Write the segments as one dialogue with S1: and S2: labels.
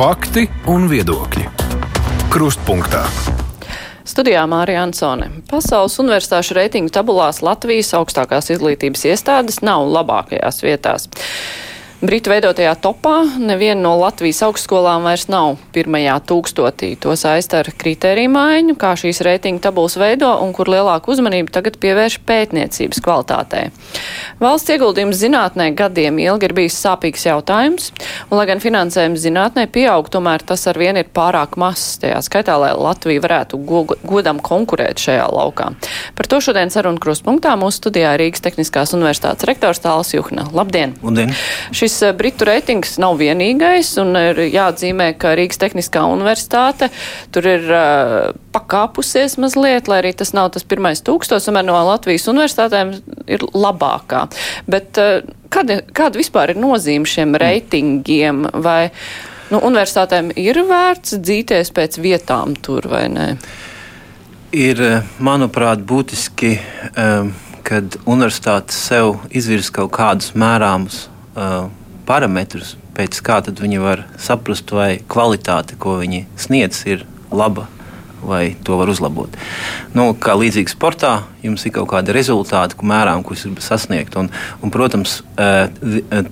S1: Fakti un viedokļi. Krustpunktā.
S2: Studijā Mārija Ansone. Pasaules universitāšu reitingu tabulās Latvijas augstākās izglītības iestādes nav labākajās vietās. Britu veidotajā topā neviena no Latvijas augstskolām vairs nav pirmajā tūkstotī. To saista ar kritēriju maiņu, kā šīs reitinga tabulas veido un kur lielāku uzmanību tagad pievērš pētniecības kvalitātei. Valsts ieguldījums zinātnē gadiem ilgi ir bijis sāpīgs jautājums, un, lai gan finansējums zinātnē pieaug, tomēr tas ar vienu ir pārāk mazs, tajā skaitā, lai Latvija varētu godam konkurēt šajā laukā. Par to šodien sarunu krustpunktā mūsu studijā Rīgas Tehniskās universitātes rektors Tāls Juhna. Labdien!
S3: Labdien.
S2: Šis šis eh, Britu reitings nav vienīgais, un ir jāatzīmē, ka Rīgas Tehniskā universitāte tur ir uh, pakāpusies mazliet, lai arī tas nav tas pirmais tūkstos, un no Latvijas universitātēm ir labākā. Bet uh, kāda, kāda vispār ir nozīme šiem reitingiem? Vai nu, universitātēm ir vērts dzīties pēc vietām tur vai nē?
S3: Ir, manuprāt, būtiski, um, kad universitāte sev izvirza kaut kādus mērāmus uh, parametrus, pēc kā viņi var saprast, vai kvalitāte, ko viņi sniedz, ir laba vai to var uzlabot. Nu, kā līdzīgi sportā, jums ir kaut kāda rezultāta, ko mērām, jūs gribat sasniegt. Un, un, protams, eh,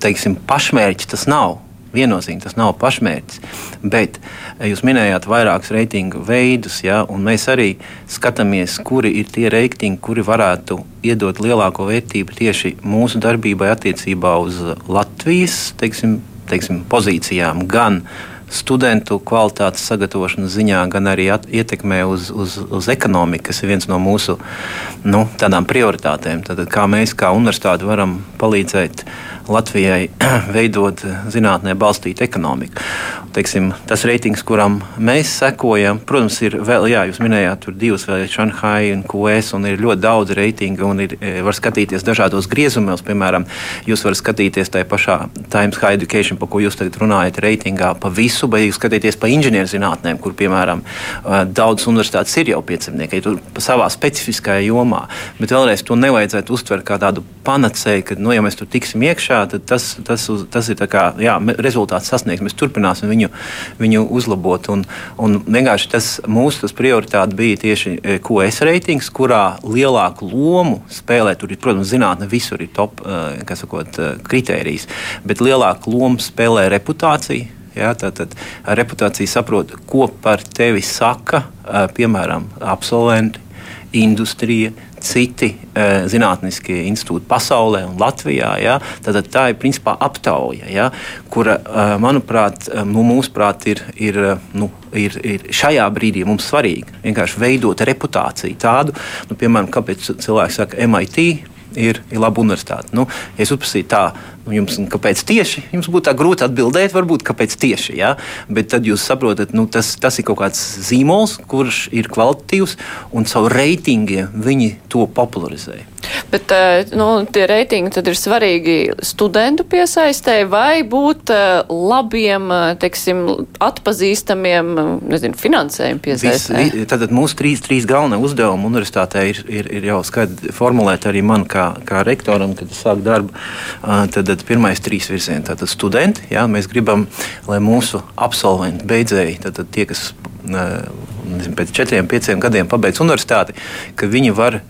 S3: teiksim, pašmērķis tas nav. Viennozīmīgi tas nav pašmērķis. Bet eh, jūs minējāt vairākus reitingu veidus, ja, un mēs arī skatāmies, kuri ir tie reitingi, kuri varētu iedot lielāko vērtību tieši mūsu darbībai attiecībā uz Latvijas teiksim, teiksim, pozīcijām. Gan studentu kvalitātes sagatavošanas ziņā, gan arī ietekmē uz, uz, uz ekonomiku, kas ir viens no mūsu nu, tādām prioritātēm. Tad, kā mēs, kā universitāte, varam palīdzēt Latvijai veidot zinātnē balstītu ekonomiku. Teiksim, tas reitings, kuram mēs sekojam, protams, ir vēl, jā, jūs minējāt, tur divas vēl ir Šanhai un QS, un ir ļoti daudz reitingu, un ir, e, var skatīties dažādos griezumos. Piemēram, jūs varat skatīties tajā pašā Times High Education, par ko jūs tagad runājat, reitingā pa visu, bet jūs skatīties pa inženierzinātnēm, kur, piemēram, daudzas universitātes ir jau piecimnieki, tur savā specifiskajā jomā. Bet vēlreiz to nevajadzētu uztvert kā tādu panacēju, ka, nu, ja mēs tur tiksim iekšā, tad tas, tas, uz, tas ir kā, jā, rezultāts sasniegts. Mēs turpināsim viņu, viņu uzlabot. Un, un vienkārši tas mūsu tas prioritāte bija tieši QS reitings, kurā lielāku lomu spēlē. Tur ir, protams, zinātne visur ir top e, sakot, kritērijs, bet lielāku lomu spēlē reputācija. Ja, tātad reputācija saprot, ko par tevi saka, piemēram, absolventi, industrija, citi uh, zinātniskie institūti pasaulē un Latvijā. Ja? Tad tā ir principā aptauja, ja? kura, uh, manuprāt, nu, mūsuprāt, ir, ir, nu, ir, ir šajā brīdī mums svarīga. Vienkārši veidot reputāciju tādu, nu, piemēram, kāpēc cilvēki saka MIT ir, ir laba universitāte. Nu, ja es uzprasītu tā, nu, jums, kāpēc tieši, jums būtu tā grūti atbildēt, varbūt kāpēc tieši. Ja? Bet tad jūs saprotat, nu, tas, tas ir kaut kāds zīmols, kurš ir kvalitatīvs un savu reitingiem viņi to popularizē.
S2: Bet eh, nu, tie reitingi tad ir svarīgi studentu piesaistē vai būt eh, labiem, eh, teiksim, atpazīstamiem, nezinu, finansējumu piesaistē?
S3: Vis, tad mūsu trīs, trīs galvenie uzdevumi universitātē ir, ir, ir jau skaidri formulēti arī man kā, kā rektoram, kad es sāku darbu. Tad, tad pirmais trīs virzieni - tātad studenti. Jā, mēs gribam, lai mūsu absolventi, beidzēji, tad, tad tie, kas nezinu, pēc četriem, pieciem gadiem pabeidz universitāti, ka viņi var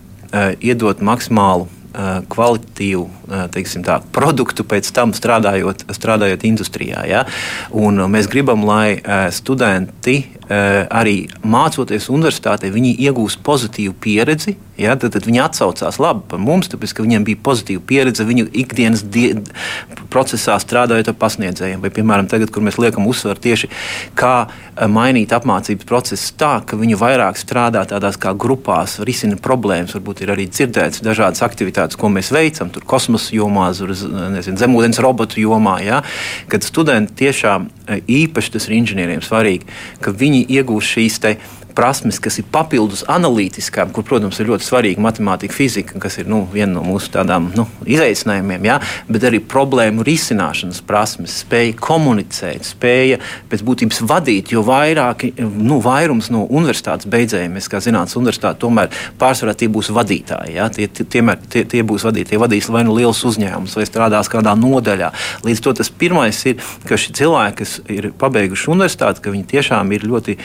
S3: iedot maksimālu uh, kvalitatīvu uh, tā, produktu, pēc tam strādājot, strādājot industrijā. Ja? Un mēs gribam, lai studenti arī mācoties universitātē, viņi iegūst pozitīvu pieredzi Ja, tad, tad viņi atsaucās labi par mums, tāpēc ka viņiem bija pozitīva pieredze viņu ikdienas procesā strādājot ar pasniedzējiem. Vai, piemēram, tagad, kur mēs liekam uzsvaru tieši kā eh, mainīt apmācības procesu tā, ka viņi vairāk strādā tādās kā grupās, risina problēmas. Varbūt ir arī dzirdēts dažādas aktivitātes, ko mēs veicam, tur kosmosa jomā, zemūdens robotu jomā. Ja, kad studenti tiešām eh, īpaši tas ir inženieriem svarīgi, ka viņi iegūst šīs prasmes, kas ir papildus analītiskām, kur, protams, ir ļoti svarīga matemātika, fizika, kas ir nu, viena no mūsu tādām nu, izaicinājumiem, ja? bet arī problēmu risināšanas prasmes, spēja komunicēt, spēja pēc būtības vadīt, jo vairāki, nu, vairums no universitātes beidzējiem, mēs kā zinātnīs universitāte, tomēr pārsvarā tie būs vadītāji. Ja? Tie, tie, tie, tie būs vadītāji, tie vadīs vai nu liels uzņēmums, vai strādās kādā nodaļā. Līdz to tas pirmais ir, ka šie cilvēki, kas ir pabeiguši universitāti, ka viņi tiešām ir ļoti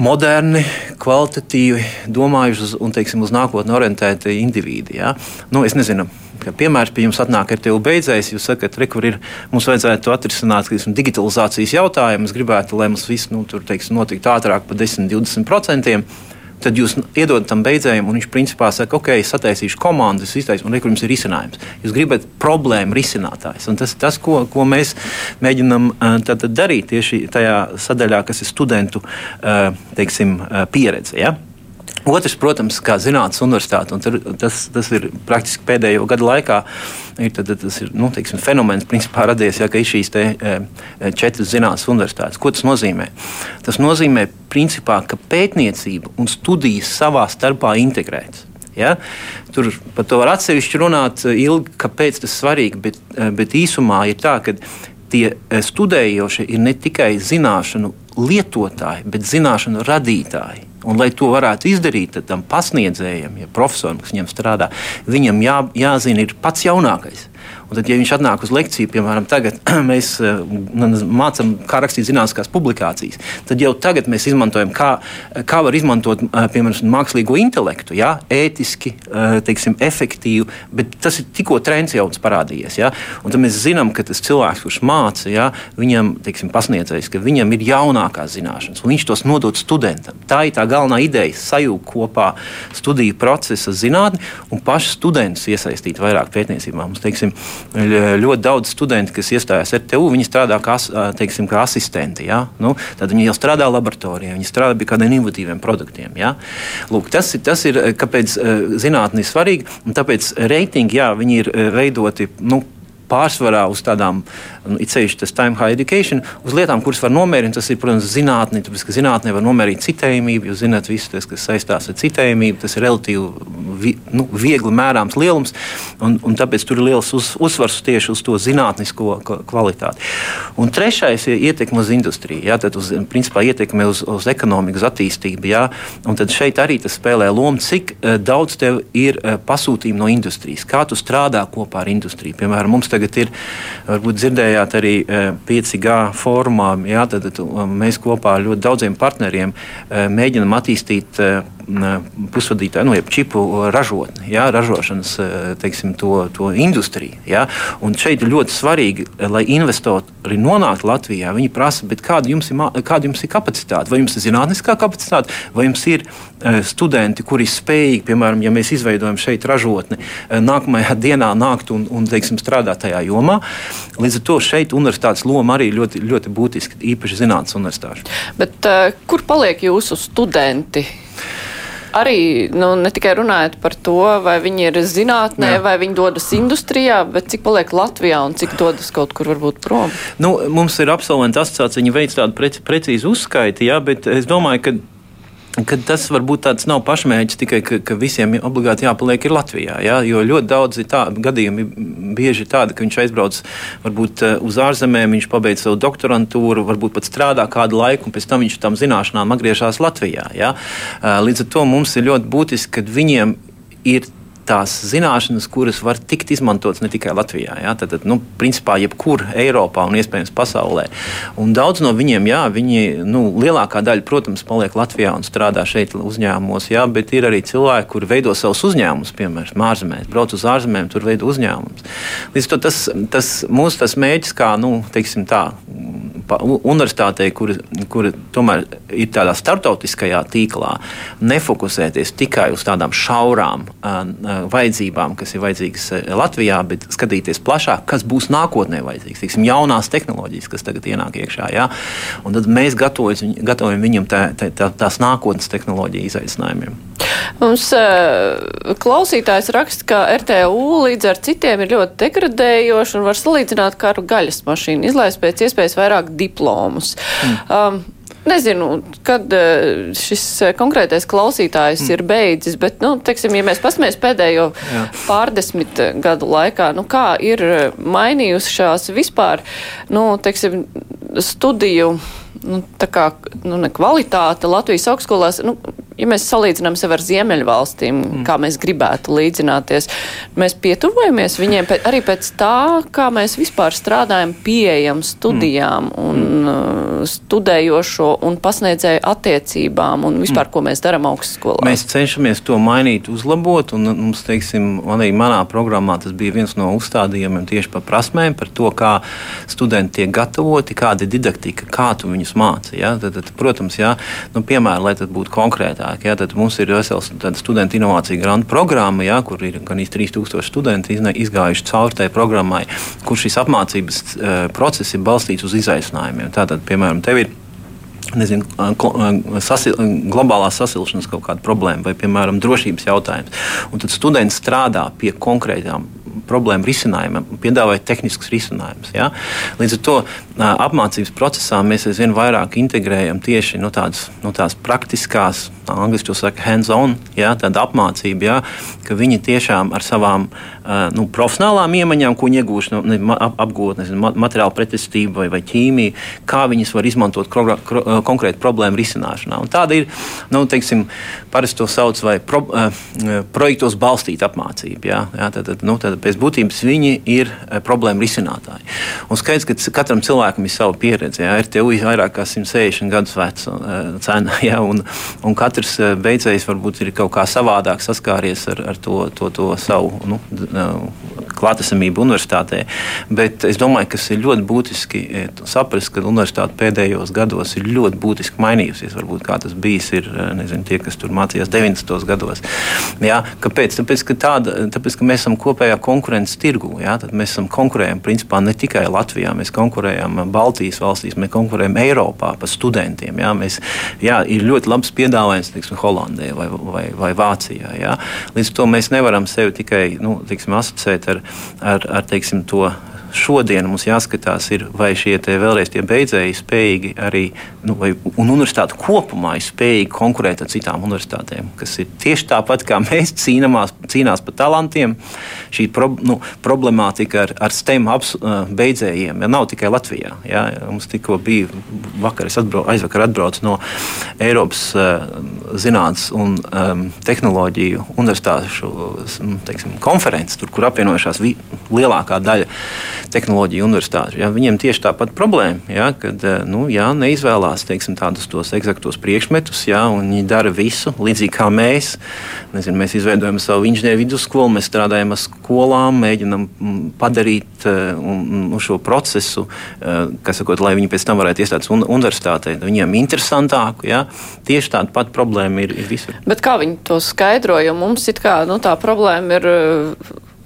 S3: moderni, kvalitatīvi domājuši un, teiksim, uz nākotni orientēti indivīdi. Ja? Nu, es nezinu, kā piemērs pie jums atnāk ar tevi beidzējis. Jūs sakat, ka ir, mums vajadzētu atrisināt teiksim, digitalizācijas jautājumu. Es gribētu, lai mums viss nu, tur, teiksim, notiktu ātrāk par 10-20% tad jūs iedodat tam beidzējiem, un viņš principā saka, ok, es sataisīšu komandu, es iztaisu, un rekur jums ir risinājums. Jūs gribat problēmu risinātājs. Un tas ir tas, ko, ko mēs mēģinam darīt tieši tajā sadaļā, kas ir studentu teiksim, pieredze. Ja? Otrs, protams, kā zinātnīs universitāte, un tas, tas ir praktiski pēdējo gadu laikā, ir tad, tas ir nu, teiksim, fenomens, principā radies, ja, ka ir šīs te, e, e, četras zinātnīs universitātes. Ko tas nozīmē? Tas nozīmē, principā, ka pētniecība un studijas savā starpā integrētas. Ja? Tur par to var atsevišķi runāt e, ilgi, kāpēc tas ir svarīgi, bet, bet īsumā ir tā, ka tie studējošie ir ne tikai zināšanu lietotāji, bet zināšanu radītāji. Un, lai to varētu izdarīt, tad tam pasniedzējam, ja profesoram, kas viņam strādā, viņam jā, jāzina ir pats jaunākais. Un tad, ja viņš atnāk uz lekciju, piemēram, tagad mēs eh, mācām, kā rakstīt zinātniskās publikācijas, tad jau tagad mēs izmantojam, kā, kā var izmantot eh, piemēram, mākslīgo intelektu, ja? ētiski, eh, teiksim, efektīvi, bet tas ir tikko trends jau parādījies. Ja? Un tad mēs zinām, ka tas cilvēks, kurš māca, ja? viņam teiksim, pasniedzējis, ka viņam ir jaunākās zināšanas, un viņš tos nodod studentam. Tā ir tā galvenā ideja - sajūgt kopā studiju procesa zinātni un pašu studentus iesaistīt vairāk pētniecībā. Mums, teiksim, ļoti daudz studentu, kas iestājās RTU, viņi strādā kā, teiksim, kā asistenti. Ja? Nu, tad viņi jau strādā laboratorijā, viņi strādā pie kādiem inovatīviem produktiem. Ja? Lūk, tas, ir, tas ir, kāpēc zinātnē ir svarīgi, un tāpēc reitingi, jā, viņi ir veidoti. Nu, pārsvarā uz tādām, nu, it sevišķi tas time high education, uz lietām, kuras var nomērīt. Tas ir, protams, zinātnē, tāpēc, ka zinātnē var nomērīt citējumību. Jūs zināt, viss tas, kas saistās ar citējumību, tas ir relatīvi vi, nu, viegli mērāms lielums, un, un tāpēc tur ir liels uz, uzsvars tieši uz to zinātnisko kvalitāti. Un trešais ir ietekme uz industriju, jā, tad uz, principā ietekme uz, uz ekonomikas attīstību. Jā, un tad šeit arī tas spēlē lomu, cik uh, daudz tev ir uh, pasūtījumu no industrijas, kā tu strādā kopā ar industriju. Piemēram, mums tagad ir, varbūt dzirdējāt arī uh, e, 5G formā, jā, tad, tad mēs kopā ar ļoti daudziem partneriem mēģinam attīstīt pusvadītāju, nu, čipu ražotni, jā, ražošanas teiksim, to, to industriju. Jā. Un šeit ir ļoti svarīgi, lai investori nonāktu Latvijā. Viņi prasa, kāda jums, ir, kāda jums ir kapacitāte? Vai jums ir zinātniskā kapacitāte, vai jums ir studenti, kuri ir spējīgi, piemēram, ja mēs izveidojam šeit ražotni, nākamajā dienā nākt un, un teiksim, strādāt tajā jomā. Līdz ar to šeit universitātes loma arī ļoti, ļoti būtiska, īpaši zinātnīs universitāšu.
S2: Bet, uh, kur paliek jūsu studenti? Arī nu, ne tikai runājot par to, vai viņi ir zinātnē, Jā. vai viņi dodas industrijā, bet cik paliek Latvijā un cik dodas kaut kur varbūt prom.
S3: Nu, mums ir absolventi asociācija, viņi veic tādu preci, precīzu uzskaiti, jā, bet es domāju, ka Kad tas varbūt tāds nav pašmērķis tikai, ka, ka visiem obligāti jāpaliek Latvijā. Ja? Jo ļoti daudz tā, gadījumi bieži ir tādi, ka viņš aizbrauc varbūt eh, uz ārzemēm, viņš pabeidz savu doktorantūru, varbūt pat strādā kādu laiku, un pēc tam viņš tam zināšanām atgriežas Latvijā. Ja? Eh, līdz ar to mums ir ļoti būtiski, ka viņiem ir tās zināšanas, kuras var tikt izmantotas ne tikai Latvijā, jā, tad, nu, principā jebkur Eiropā un iespējams pasaulē. Un daudz no viņiem, jā, viņi, nu, lielākā daļa, protams, paliek Latvijā un strādā šeit uzņēmumos, jā, bet ir arī cilvēki, kuri veido savus uzņēmumus, piemēram, ārzemēs, brauc uz ārzemēm, tur veido uzņēmumus. Līdz ar to tas, tas mūsu tas mēģis, kā, nu, teiksim tā, universitātei, kur, kur tomēr ir tādā starptautiskajā tīklā, nefokusēties tikai uz tādām šaurām uh, vajadzībām, kas ir vajadzīgas Latvijā, bet skatīties plašāk, kas būs nākotnē vajadzīgs. Tiksim, jaunās tehnoloģijas, kas tagad ienāk iekšā. Ja? Un tad mēs gatavojam, gatavojam viņam tā, tā, tā, tās nākotnes tehnoloģiju izaicinājumiem.
S2: Mums uh, klausītājs raksta, ka RTU līdz ar citiem ir ļoti degradējoši un var salīdzināt kā ar gaļas mašīnu, izlaist pēc iespējas vairāk diplomus. Mm. Um, Nezinu, kad eh, šis eh, konkrētais klausītājs mm. ir beidzis, bet, nu, teiksim, ja mēs pasmēs pēdējo Jā. pārdesmit gadu laikā, nu, kā ir mainījušās vispār, nu, teiksim, studiju, nu, tā kā, nu, ne kvalitāte Latvijas augstskolās, nu, ja mēs salīdzinām sevi ar Ziemeļvalstīm, mm. kā mēs gribētu līdzināties, mēs pietuvojamies viņiem pēc, arī pēc tā, kā mēs vispār strādājam pieejam studijām mm. un mm. studējošo un pasniedzēju attiecībām un vispār, mm. ko mēs darām augstskolā.
S3: Mēs cenšamies to mainīt, uzlabot, un mums, teiksim, arī manā programmā tas bija viens no uzstādījumiem tieši par prasmēm, par to, kā studenti tiek gatavoti, kāda ir didaktika, kā tu viņus māci. Ja? Tad, tad, protams, ja? nu, piemēram, lai tas būtu konkrētāk Ja, tad mums ir vesels studentu inovāciju grantu programma, ja, kur ir gan 3000 studenti izgājuši cauri tai programmai, kur šis apmācības uh, process ir balstīts uz izaicinājumiem. Tātad, piemēram, tev ir nezinu, sasil, globālās sasilšanas kaut kāda problēma vai, piemēram, drošības jautājums. Un tad students strādā pie konkrētām problēmu risinājumam, piedāvājot tehniskus risinājumus. Ja? Līdz ar to apmācības procesā mēs aizvien vairāk integrējam tieši nu, tādas, nu, tās praktiskās, angļuiski saka, hands-on, tāda apmācība, ja? ka viņi tiešām ar savām nu, profesionālām iemaņām, ko viņi iegūst no nu, apgūt, nezinu, materiālu pretestību vai, vai ķīmiju, kā viņas var izmantot konkrētu problēmu risināšanā. Un tāda ir, nu, teiksim, parasti to sauc par pro, projektos balstīta apmācība. Ja? Ja? Tad, tad, nu, tad pēc būtības viņi ir problēma risinātāji. Un skaidrs, ka katram cilvēkam ir sava pieredze. RTU ir vairāk kā 160 gadus veca cena, ja? un, un katrs beidzējs varbūt ir kaut kā savādāk saskāries ar, ar to, to, to savu nu, klātesamību universitātē. Bet es domāju, ka ir ļoti būtiski saprast, ka universitāte pēdējos gados ir ļoti būtiski mainījusies. Varbūt kā tas bijis ir, nezinu, tie, kas tur mācījās 90. gados. Ja? Kāpēc? Tāpēc, ka tāda, tāpēc, ka mēs esam kopējā konkurences tirgū. Tad mēs esam konkurējam principā ne tikai Latvijā, mēs konkurējam Baltijas valstīs, mēs konkurējam Eiropā par studentiem. Ja? Mēs, jā, ir ļoti labs piedāvājums teiksim, Holandē vai, vai, vai Vācijā. Ja? Līdz ar to mēs nevaram sevi tikai nu, teiksim, asociēt ar, ar, ar teiksim, to šodien mums jāskatās, ir, vai šie vēlreiz tie beidzēji spējīgi arī, nu, vai, un universitāte kopumā ir spējīga konkurēt ar citām universitātēm, kas ir tieši tāpat kā mēs cīnāmās, cīnās par talantiem. Šī pro, nu, problemātika ar, ar STEM aps, beidzējiem ja, nav tikai Latvijā. Ja, mums tikko bija vakar, atbrauc, aizvakar atbrauc no Eiropas uh, zinātnes un um, tehnoloģiju universitāšu teiksim, konferences, tur, kur apvienojušās lielākā daļa tehnoloģiju universitāšu. Ja, viņiem tieši tāpat problēma, ja, kad eh, nu, jā, neizvēlās teiksim, tādus tos eksaktos priekšmetus, ja, un viņi dara visu līdzīgi kā mēs. Nezinu, mēs izveidojam savu inženieru vidusskolu, mēs strādājam ar skolām, mēģinam mm, padarīt un, šo procesu, uh, sakot, lai viņi pēc tam varētu iestāties un, universitātē, viņiem interesantāku. Ja. Tieši tāda pati problēma ir, ir visur.
S2: Bet kā viņi to skaidro, jo mums it kā nu, tā problēma ir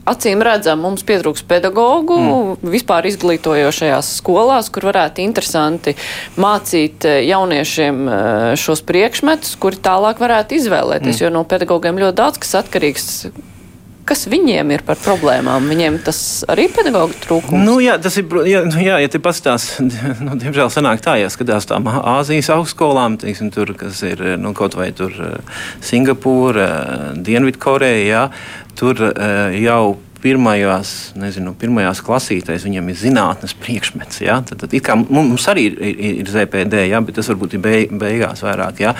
S2: acīm redzam, mums pietrūks pedagoģu mm. vispār izglītojošajās skolās, kur varētu interesanti mācīt eh, jauniešiem eh, šos priekšmetus, kuri tālāk varētu izvēlēties, mm. jo no pedagogiem ļoti daudz kas atkarīgs kas viņiem ir par problēmām? Viņiem tas arī ir pedagoģa trūkums.
S3: Nu, jā, tas ir. Jā, nu, jā ja te pastāstās, nu, diemžēl sanāk tā, ja skatās tām Āzijas augstskolām, teiksim, tur, kas ir nu, kaut vai tur eh, Singapūra, Dienvidkoreja, tur jau pirmajās, nezinu, pirmajās klasītēs viņiem ir zinātnes priekšmets. Ja? Tad, tad, kā, mums arī ir, ir, ir ZPD, ja? bet tas varbūt ir beigās vairāk. Ja?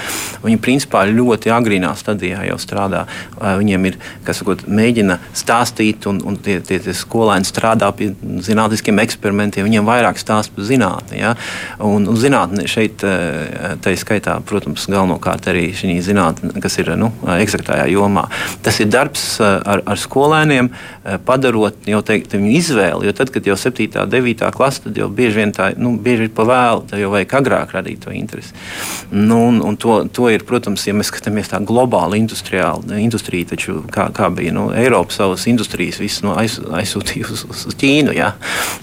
S3: Viņi principā ļoti agrīnā stadijā jau strādā. Viņiem ir, kas sakot, mēģina stāstīt, un, un tie, tie, tie skolēni strādā pie zinātniskiem eksperimentiem. Viņiem vairāk stāsta par zinātni. Ja? Un, un zinātne šeit, tā skaitā, protams, galvenokārt arī šī zinātne, kas ir nu, eksaktajā jomā. Tas ir darbs ar, ar skolēniem padarot jau teikt, viņu izvēli. Jo tad, kad jau 7, 9 klase, tad jau bieži vien tā nu, bieži ir pa vēlu. Tad jau vajag agrāk radīt to interesi. Nu, un, un to, to ir, protams, ja mēs skatāmies tā globāli industrija, taču kā, kā bija nu, Eiropa savas industrijas visu nu, aiz, aizsūtīja uz, uz, uz Ķīnu. Jā.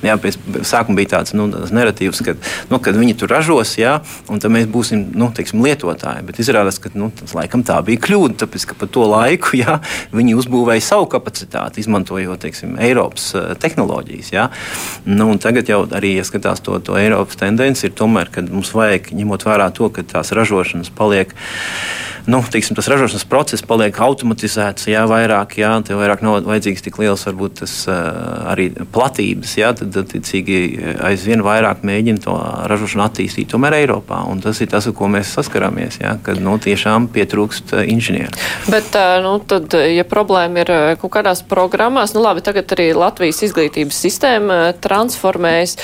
S3: Jā, pēc sākuma bija tāds nu, narratīvs, ka nu, viņi tur ražos, jā, un tad mēs būsim nu, teiksim, lietotāji. Bet izrādās, ka nu, tas laikam tā bija kļūda, tāpēc ka pa to laiku jā, viņi uzbūvēja savu kapacitāti, izmantojot izmantojot teiksim, Eiropas tehnoloģijas. Ja? Nu, tagad jau arī, ja skatās to, to Eiropas tendenci, ir tomēr, ka mums vajag, ņemot vērā to, ka tās ražošanas paliek nu, tiksim, tas ražošanas process paliek automatizēts, jā, vairāk, jā, tev vairāk nav vajadzīgs tik liels, varbūt tas arī platības, jā, tad, attiecīgi, aizvien vairāk mēģina to ražošanu attīstīt tomēr Eiropā. Un tas ir tas, ar ko mēs saskaramies, jā, kad nu, tiešām pietrūkst inženieru.
S2: Bet, nu, tad, ja problēma ir kaut kādās programmās, nu labi, tagad arī Latvijas izglītības sistēma transformējas.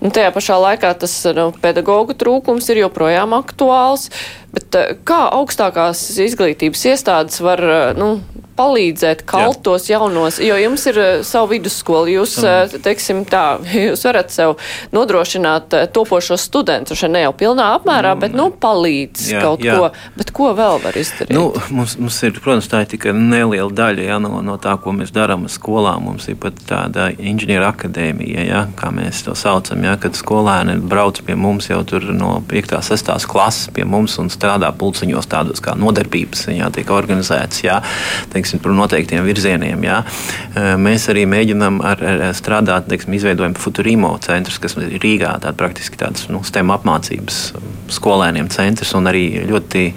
S2: Un nu, tajā pašā laikā tas nu, pedagoģu trūkums ir joprojām aktuāls. Bet kā augstākās izglītības iestādes var nu, palīdzēt kalt tos jaunos, jo jums ir savu vidusskolu, jūs, uh, teiksim tā, jūs varat sev nodrošināt topošos studentus, šeit ne jau pilnā apmērā, mm, bet, nu, palīdz jā, kaut jā. ko. Bet ko vēl var izdarīt?
S3: Nu, mums, mums ir, protams, tā ir tikai neliela daļa ja, no, no tā, ko mēs darām ar skolām. Mums ir pat tāda inženieru akadēmija, ja, kā mēs to saucam, ja, kad skolēni brauc pie mums jau no 5. un 6. klases pie mums un strādā pulciņos tādos kā nodarbības, ja, tiek organizētas. Ja, teiks, teiksim, par noteiktiem virzieniem. Jā. Mēs arī mēģinām ar, ar strādāt, teiksim, izveidojam Futurimo centrus, kas ir Rīgā, tāda praktiski tāds nu, STEM apmācības skolēniem centrs un arī ļoti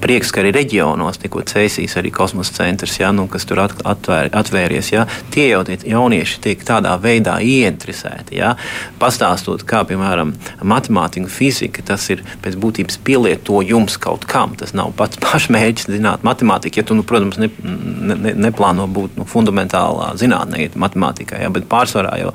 S3: prieks, ka arī reģionos tikko cēsīs arī kosmosa centrs, ja, nu, kas tur atvēr, atvēries. Ja. Tie jau tie jaunieši tiek tādā veidā ieinteresēti. Ja. Pastāstot, kā piemēram matemātika fizika, tas ir pēc būtības pielietojums kaut kam. Tas nav pats pašmērķis zināt matemātiku. Ja tu, nu, protams, ne, ne, neplāno būt nu, fundamentālā zinātnē, matemātikā, ja, bet pārsvarā jau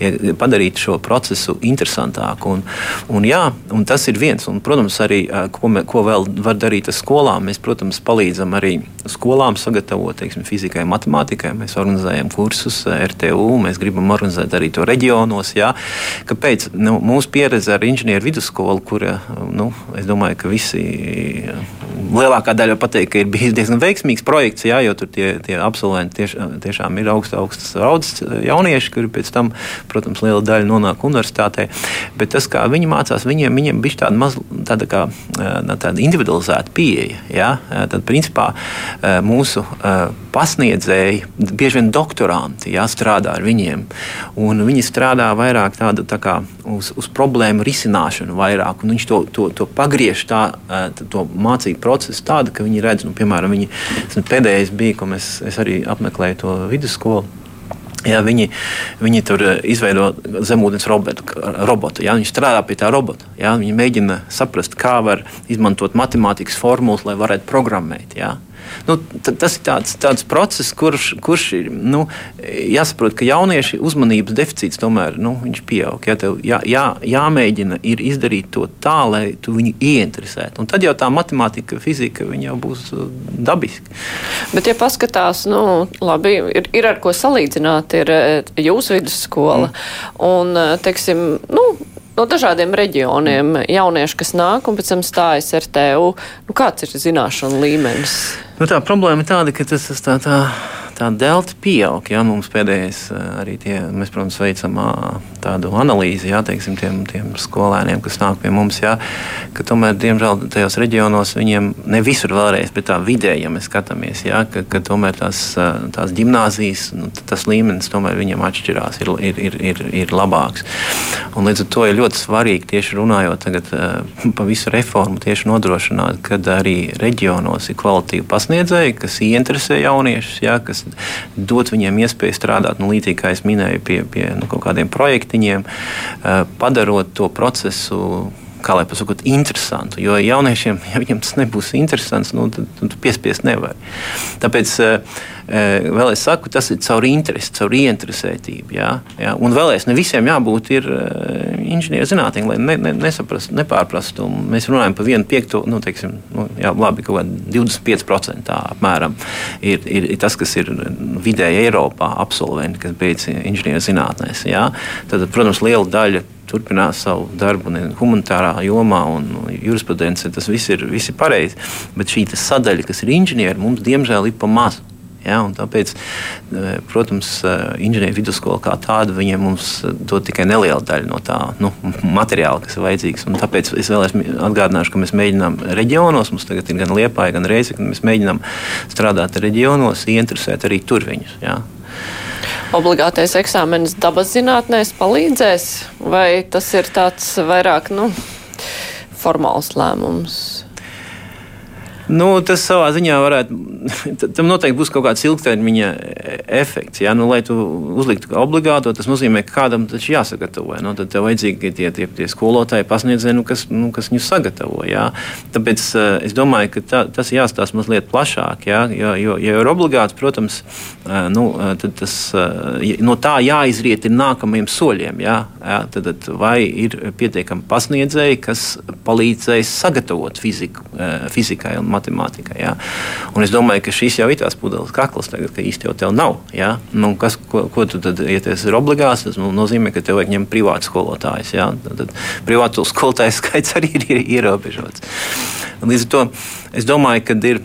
S3: ja, padarīt šo procesu interesantāku. Un, un, jā, un tas ir viens. Un, protams, arī ko, me, ko vēl var darīt tas skolām mēs, protams, palīdzam arī skolām sagatavot teiksim, fizikai, matemātikai. Mēs organizējam kursus eh, RTU, mēs gribam organizēt arī to reģionos. Jā. Kāpēc? Nu, mūsu pieredze ar inženieru vidusskolu, kur nu, es domāju, ka visi lielākā daļa pateikt, ka ir bijis diezgan veiksmīgs projekts, jā, jo tur tie, tie absolventi tieš, tiešām ir augsts, augsts raudzes jaunieši, kuri pēc tam, protams, liela daļa nonāk universitātē. Bet tas, kā viņi mācās, viņiem, viņiem bija tāda, maz, tāda, kā, tāda individualizēta pieeja. Jā, tad, principā, mūsu pasniedzēji, bieži vien doktoranti, jā, strādā ar viņiem. Viņi strādā vairāk tāda, tā kā uz, uz problēmu risināšanu, vairāk, un viņš to, to, to pagriež tā, to mācību procesu tādu, ka viņi redz, nu, piemēram, viņi, pēdējais bija, ko mēs, es arī apmeklēju to vidusskolu. Ja, viņi, viņi tur izveido zemūdens robotu ja, viņi strādā pie tā robota. Ja, viņi mēģina saprast, kā var izmantot matemātikas formulas, lai varētu programmēt. Ja. Nu, tas ir tāds, tāds process, kurš, kurš ir nu, jāsaprot, ka jaunieši uzmanības deficīts tomēr nu, pieaug. Ja, jā, jā, jāmēģina izdarīt to tā, lai tu viņu ieinteresētu. Un tad jau tā matemātika, fizika jau būs uh, dabiska.
S2: Bet, ja paskatās, nu, labi, ir, ir ar ko salīdzināt, ir uh, jūsu vidusskola. Mm. Un, uh, teiksim, nu, no dažādiem reģioniem jaunieši, kas nāk un pēc tam stājas ar TU. Nu, kāds ir zināšanu līmenis?
S3: Nu, tā problēma ir tāda, ka tas ir tā. tā tā delta pieaug. Ja? Mums pēdējais eh, arī tie, mēs, protams, veicam tādu analīzi ja? Teiksim, tiem, tiem skolēniem, kas nāk pie mums. Ja? Ka tomēr, diemžēl, tajos reģionos viņiem ne visur vēlreiz, bet tā vidē, ja mēs skatāmies, ja? ka, ka tomēr tās, tās gimnāzijas, nu, tas līmenis tomēr viņam atšķirās, ir, ir, ir, ir, ir labāks. Un līdz ar to ir ļoti svarīgi tieši runājot tagad, pa visu reformu, tieši nodrošināt, ka arī reģionos ir kvalitīvi pasniedzēji, kas ieinteresē jauniešus, ja? kas dot viņiem iespēju strādāt, nu, līdzīgi kā es minēju, pie, pie nu, kaut kādiem projektiņiem, eh, padarot to procesu kā lai pasakot, interesantu. Jo jauniešiem, ja viņiem tas nebūs interesants, nu, tad, tad piespiest nevar. Tāpēc uh, vēl es saku, tas ir caur interesi, caur ieinteresētību. Jā, jā. Un vēlreiz, ne visiem jābūt ir uh, inženierzinātniem, lai ne, ne, nesaprastu, nepārprastu. Mēs runājam par vienu piekto, nu, teiksim, nu, jā, labi, kaut kādā 25% apmēram ir, ir, ir tas, kas ir vidēji Eiropā absolventi, kas beidz inženierzinātnēs. Tad, protams, liela daļa turpinās savu darbu humanitārā jomā un jurisprudence. Tas viss ir, viss ir pareizi. Bet šī sadaļa, kas ir inženieri, mums diemžēl ir pa mazu. Ja, tāpēc, e, protams, e, inženieru vidusskola kā tāda viņiem dod tikai nelielu daļu no tā nu, materiāla, kas ir vajadzīgs. Un tāpēc es vēlēs atgādināšu, ka mēs mēģinām reģionos, mums tagad ir gan Liepāja, gan Reizekne, mēs mēģinām strādāt reģionos, ieinteresēt arī tur viņus. Ja.
S2: Obligātais eksāmenis dabas zinātnēs palīdzēs, vai tas ir tāds vairāk nu, formāls lēmums?
S3: Nu, tas savā ziņā varētu, tam noteikti būs kaut kāds ilgtermiņa efekts. Ja? Nu, lai tu uzliktu obligāto, tas nozīmē, ka kādam taču jāsagatavo. Nu, tad tev vajadzīgi tie, tie, tie skolotāji pasniedzēji, nu, kas, nu, kas viņus sagatavo. Ja? Tāpēc uh, es domāju, ka tā, tas jāstāsta mazliet plašāk. Ja? Jo, jo, ja ir obligāts, protams, nu, tas, no tā jāizriet ir nākamajiem soļiem. Ja? Ja? Tad, tad, vai ir pietiekami pasniedzēji, kas palīdzēs sagatavot fiziku, fizikai un matemātikai. Jā. Un es domāju, ka šis jau ir tās pudeles kakls, tagad, ka īsti jau tev nav. Jā. Nu, kas, ko, ko tu tad ieties ir obligāts? Tas nozīmē, ka tev vajag ņemt privātu skolotājus. Jā. Tad, tad privātu skolotāju skaits arī ir, ierobežots. Līdz ar to es domāju, ka ir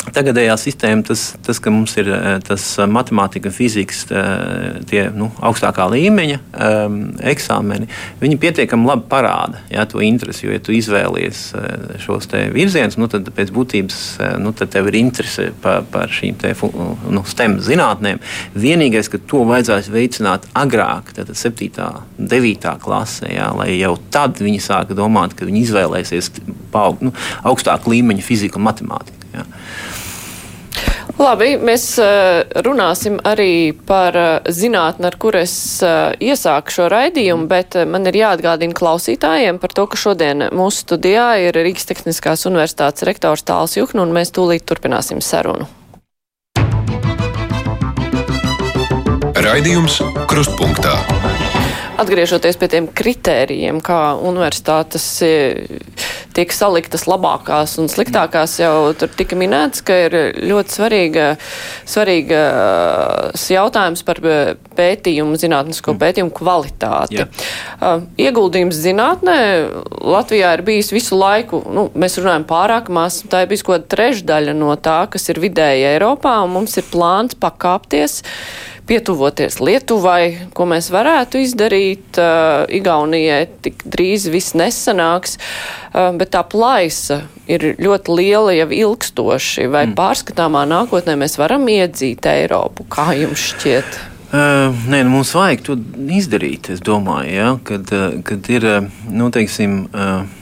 S3: Tagadējā sistēma, tas, tas, ka mums ir eh, tas eh, matemātika, fizikas, eh, tie nu, augstākā līmeņa um, eksāmeni, viņi pietiekami labi parāda ja, to interesi. Jo, ja tu izvēlies šos virzienus, nu, tad pēc būtības nu, tad tev ir interese par, par šīm te, nu, STEM zinātnēm. Vienīgais, ka to vajadzēs veicināt agrāk, tad 7. un 9. klasē, ja, lai jau tad viņi sāka domāt, ka viņi izvēlēsies paaug, nu, augstāku līmeņa fiziku un matemātiku. Ja.
S2: Labi, mēs eh, runāsim arī par eh, zinātni, ar kur es eh, iesāku šo raidījumu, bet man ir jāatgādina klausītājiem par to, ka šodien mūsu studijā ir Rīgas Tehniskās universitātes rektors Tāls Juhnu, un mēs tūlīt turpināsim sarunu.
S1: Raidījums Krustpunktā.
S2: Atgriežoties pie tiem kritērijiem, kā universitātes tiek saliktas labākās un sliktākās, jau tur tika minēts, ka ir ļoti svarīga, svarīgas jautājums par pētījumu, zinātnisko mm. pētījumu kvalitāti. Uh, ieguldījums zinātnē Latvijā ir bijis visu laiku, nu, mēs runājam pārāk maz, tā ir bijis kaut trešdaļa no tā, kas ir vidēji Eiropā, un mums ir plāns pakāpties pietuvoties Lietuvai, ko mēs varētu izdarīt. Uh, Igaunijai tik drīz viss nesanāks, uh, bet tā plaisa ir ļoti liela jau ilgstoši. Vai mm. pārskatāmā nākotnē mēs varam iedzīt Eiropu? Kā jums šķiet?
S3: Uh, nē, nu mums vajag to izdarīt. Es domāju, ja, kad, uh, kad ir, nu, teiksim, uh,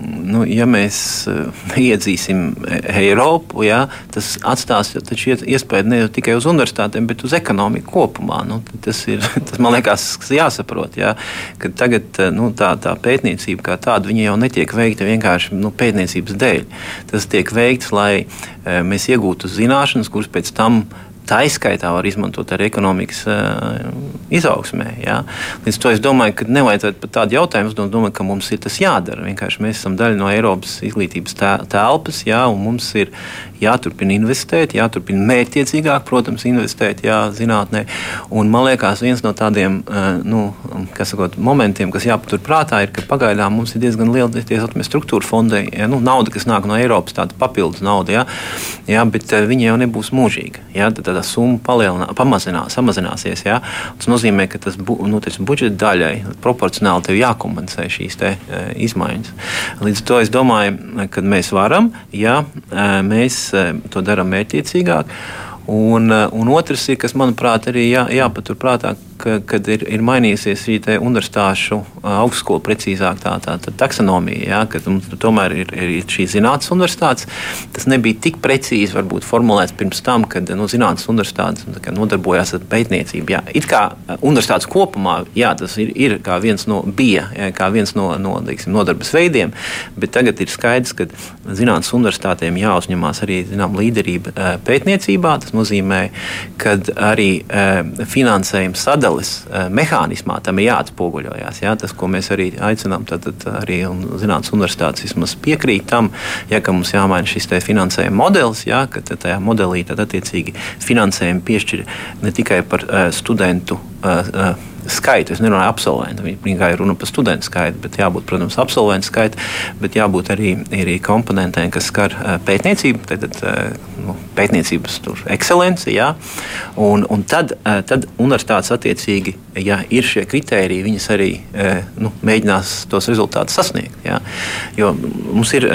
S3: nu, ja mēs uh, iedzīsim Eiropu, ja, tas atstās iespēju ne tikai uz universitātēm, bet uz ekonomiku kopumā. Nu, tas, ir, tas man liekas jāsaprot, ja, ka tagad eh, nu, tā, tā pētniecība kā tāda jau netiek veikta vienkārši nu, pētniecības dēļ. Tas tiek veikts, lai uh, mēs iegūtu zināšanas, kuras pēc tam tā izskaitā var izmantot arī ekonomikas uh, izaugsmē. Jā. Līdz ar to es domāju, ka nevajadzētu pat tādu jautājumu uzdot, domāju, ka mums ir tas jādara. Vienkārši mēs esam daļa no Eiropas izglītības telpas, jā, un mums ir jāturpina investēt, jāturpina mērķiecīgāk, protams, investēt jā, zinātnē. Un man liekas, viens no tādiem uh, nu, sakot, momentiem, kas jāpatur prātā, ir, ka pagaidām mums ir diezgan liela struktūra fondē, ja, nu, nauda, kas nāk no Eiropas, tāda papildus nauda, jā, jā, bet uh, viņa jau nebūs mūžīga. Jā, tad, tā summa pamazinās, samazināsies. Ja? Tas nozīmē, ka tas bu, nu, budžeta daļai proporcionāli tev jākompensē šīs te, e, izmaiņas. Līdz ar to es domāju, ka mēs varam, ja mēs to darām mērķiecīgāk. Un, un otrs ir, kas manuprāt arī jā, jāpaturprātā, ka, kad ir, ir mainījusies šī universitāšu augstskola, precīzāk tā, tā, tā taksonomija, jā, ka mums tomēr ir, ir šī zinātnes universitātes. Tas nebija tik precīzi varbūt, formulēts pirms tam, kad nu, zinātnes universitātes nodarbojās ar pētniecību. Jā. It kā universitātes kopumā jā, tas ir, ir kā viens no, bija, jā, kā viens no, no teiksim, nodarbes veidiem, bet tagad ir skaidrs, ka zinātnes universitātēm jāuzņemās arī zinām, līderība pētniecībā. Tas nozīmē, ka arī finansējuma sadalījums sadales eh, mehānismā tam ir jāatspoguļojas. Jā, tas, ko mēs arī aicinām, tad, tad arī zinātnīs universitātes vismaz piekrīt tam, ja, mums jāmaina šis finansējuma modelis, jā, ka tajā modelī tad attiecīgi finansējumu piešķir ne tikai par uh, studentu. Uh, uh, skaitu. Es nerunāju par absolventu. Ir runa par studentu skaitu, bet jābūt, protams, absolventu skaitu, bet jābūt arī, arī komponentiem, kas skar pētniecību, tad, nu, pētniecības ekscelenci. Un, un tad, tad universitātes attiecīgi, ja ir šie kriteriji, viņas arī nu, mēģinās tos rezultātus sasniegt. Jā. Jo mums ir,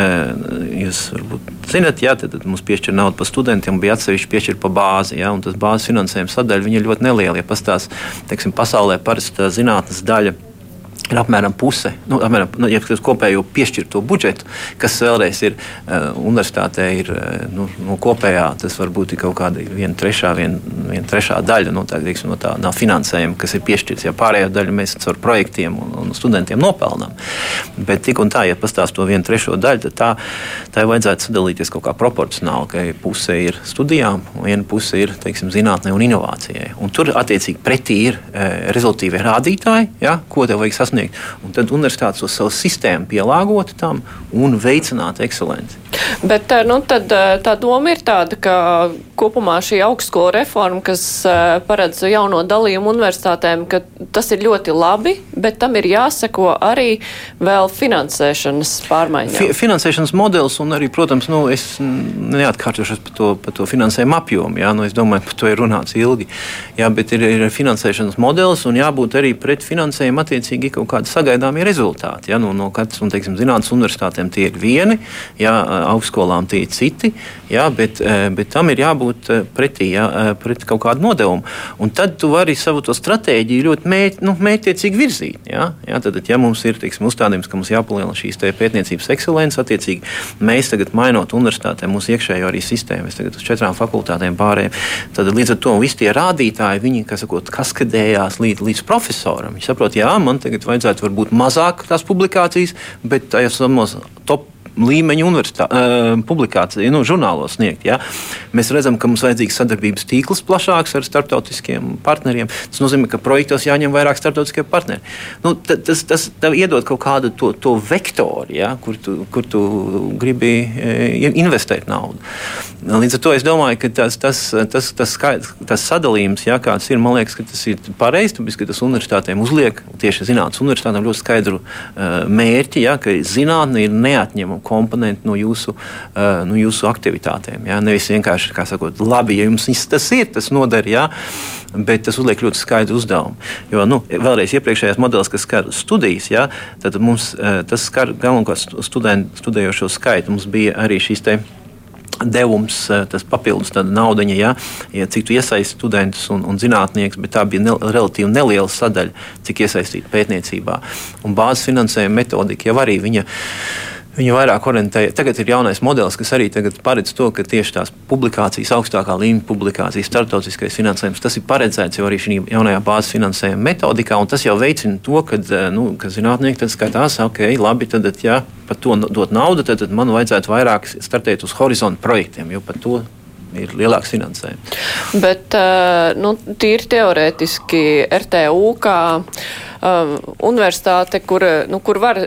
S3: jūs varbūt zinat, jā, tad, tad mums piešķir naudu par studentiem, bija atsevišķi piešķir pa bāzi. Jā, tas bāzes finansējuma sadaļa ir ļoti neliela. Ja pastāstās, teiksim, pasaulē parasti zinātnes daļa ir apmēram puse nu, apmēram, nu, ja kopējo piešķirto budžetu, kas vēlreiz ir uh, universitātē, ir uh, nu, no kopējā, tas var būt kaut kāda viena trešā, vien, viena trešā daļa no tā, teiksim, no tā no finansējuma, kas ir piešķirts. Ja pārējo daļu mēs caur projektiem un, un studentiem nopelnām. Bet tik un tā, ja pastāst to vienu trešo daļu, tad tā, tā vajadzētu sadalīties kaut kā proporcionāli, ka puse ir studijām, viena puse ir teiksim, zinātnē un inovācijai. Un tur attiecīgi pretī ir uh, rezultātīvie rādītāji, ja, ko tev vajag sasniegt sasniegt. Un tad universitātes uz savu sistēmu pielāgot tam un veicināt ekscelenci.
S2: Bet eh, nu, tad, eh, tā doma ir tāda, ka kopumā šī augstskola reforma, kas eh, paredz jauno dalījumu universitātēm, ka tas ir ļoti labi, bet tam ir jāseko arī vēl finansēšanas pārmaiņām. Fi
S3: finansēšanas modelis un arī, protams, nu, es neatkārtošos par to, par to finansējumu apjomu. Jā, nu, es domāju, par to ir runāts ilgi. Jā, bet ir, ir finansēšanas modelis un jābūt arī pret finansējumu attiecīgi kaut kādi sagaidāmie rezultāti. Jā, nu, no katras, un, teiksim, zinātnes universitātēm tie ir vieni. Jā, augstskolām tie ir citi, jā, bet, eh, bet tam ir jābūt eh, pretī, jā, eh, pret kaut kādu nodevumu. Un tad tu vari savu stratēģiju ļoti mēķ, nu, mērķiecīgi virzīt. Jā, jā, tad, ja mums ir teiksim, uzstādījums, ka mums jāpalielina šīs pētniecības ekscelences, attiecīgi mēs tagad mainot universitātē mūsu iekšējo arī sistēmu, mēs tagad uz četrām fakultātēm pārējām, tad līdz ar to visi tie rādītāji, viņi, kas sakot, kaskadējās līdz, līdz profesoram. Viņi saprot, jā, man tagad vajadzētu varbūt mazāk tās publikācijas, bet tajos top līmeņa uh, publikāciju, nu, žurnālos sniegt. Ja? Mēs redzam, ka mums vajadzīgs sadarbības tīkls plašāks ar starptautiskiem partneriem. Tas nozīmē, ka projektos jāņem vairāk starptautiskie partneri. Nu, tas, tas tev iedod kaut kādu to, to vektoru, ja? kur, tu, kur tu gribi e, investēt naudu. Līdz ar to es domāju, ka tas, tas, tas, tas, skaidrs, tas sadalījums, ja, kāds ir, man liekas, ka tas ir pareizs. Tāpēc, ka tas universitātēm uzliek tieši zinātnīs universitātēm ļoti skaidru uh, mērķi, ja, ka zinātne ir neatņemama komponenti no jūsu, uh, no jūsu aktivitātēm. Ja? Nevis vienkārši, kā sakot, labi, ja jums tas ir, tas noder, ja? bet tas uzliek ļoti skaidru uzdevumu. Jo, nu, vēlreiz, iepriekšējais modelis, kas skar studijas, ja? tad mums uh, tas skar galvenokārt studējošo skaitu. Mums bija arī šīs te devums, tas papildus nauda, ja, ja cik tu iesaisti studentus un, un zinātniekus, bet tā bija ne, relatīvi neliela sadaļa, cik iesaistīta pētniecībā. Un bāzes finansējuma metodika jau arī viņa. Viņa vairāk orientēja. Tagad ir jaunais modelis, kas arī paredz to, ka tieši tās publikācijas, augstākā līmeņa publikācijas, starptautiskais finansējums, tas ir paredzēts jau arī šī jaunajā bāzes finansējuma metodikā, tas jau veicina to, ka, eh, nu, ka zinātnieki skatās, ok, labi, tad, ja par to dot naudu, tad, tad man vajadzētu vairāk startēt uz horizontu projektiem, jo par to ir lielāks finansējums.
S2: Bet, eh, nu, tīri teorētiski RTU kā um, universitāte, kur, nu, kur var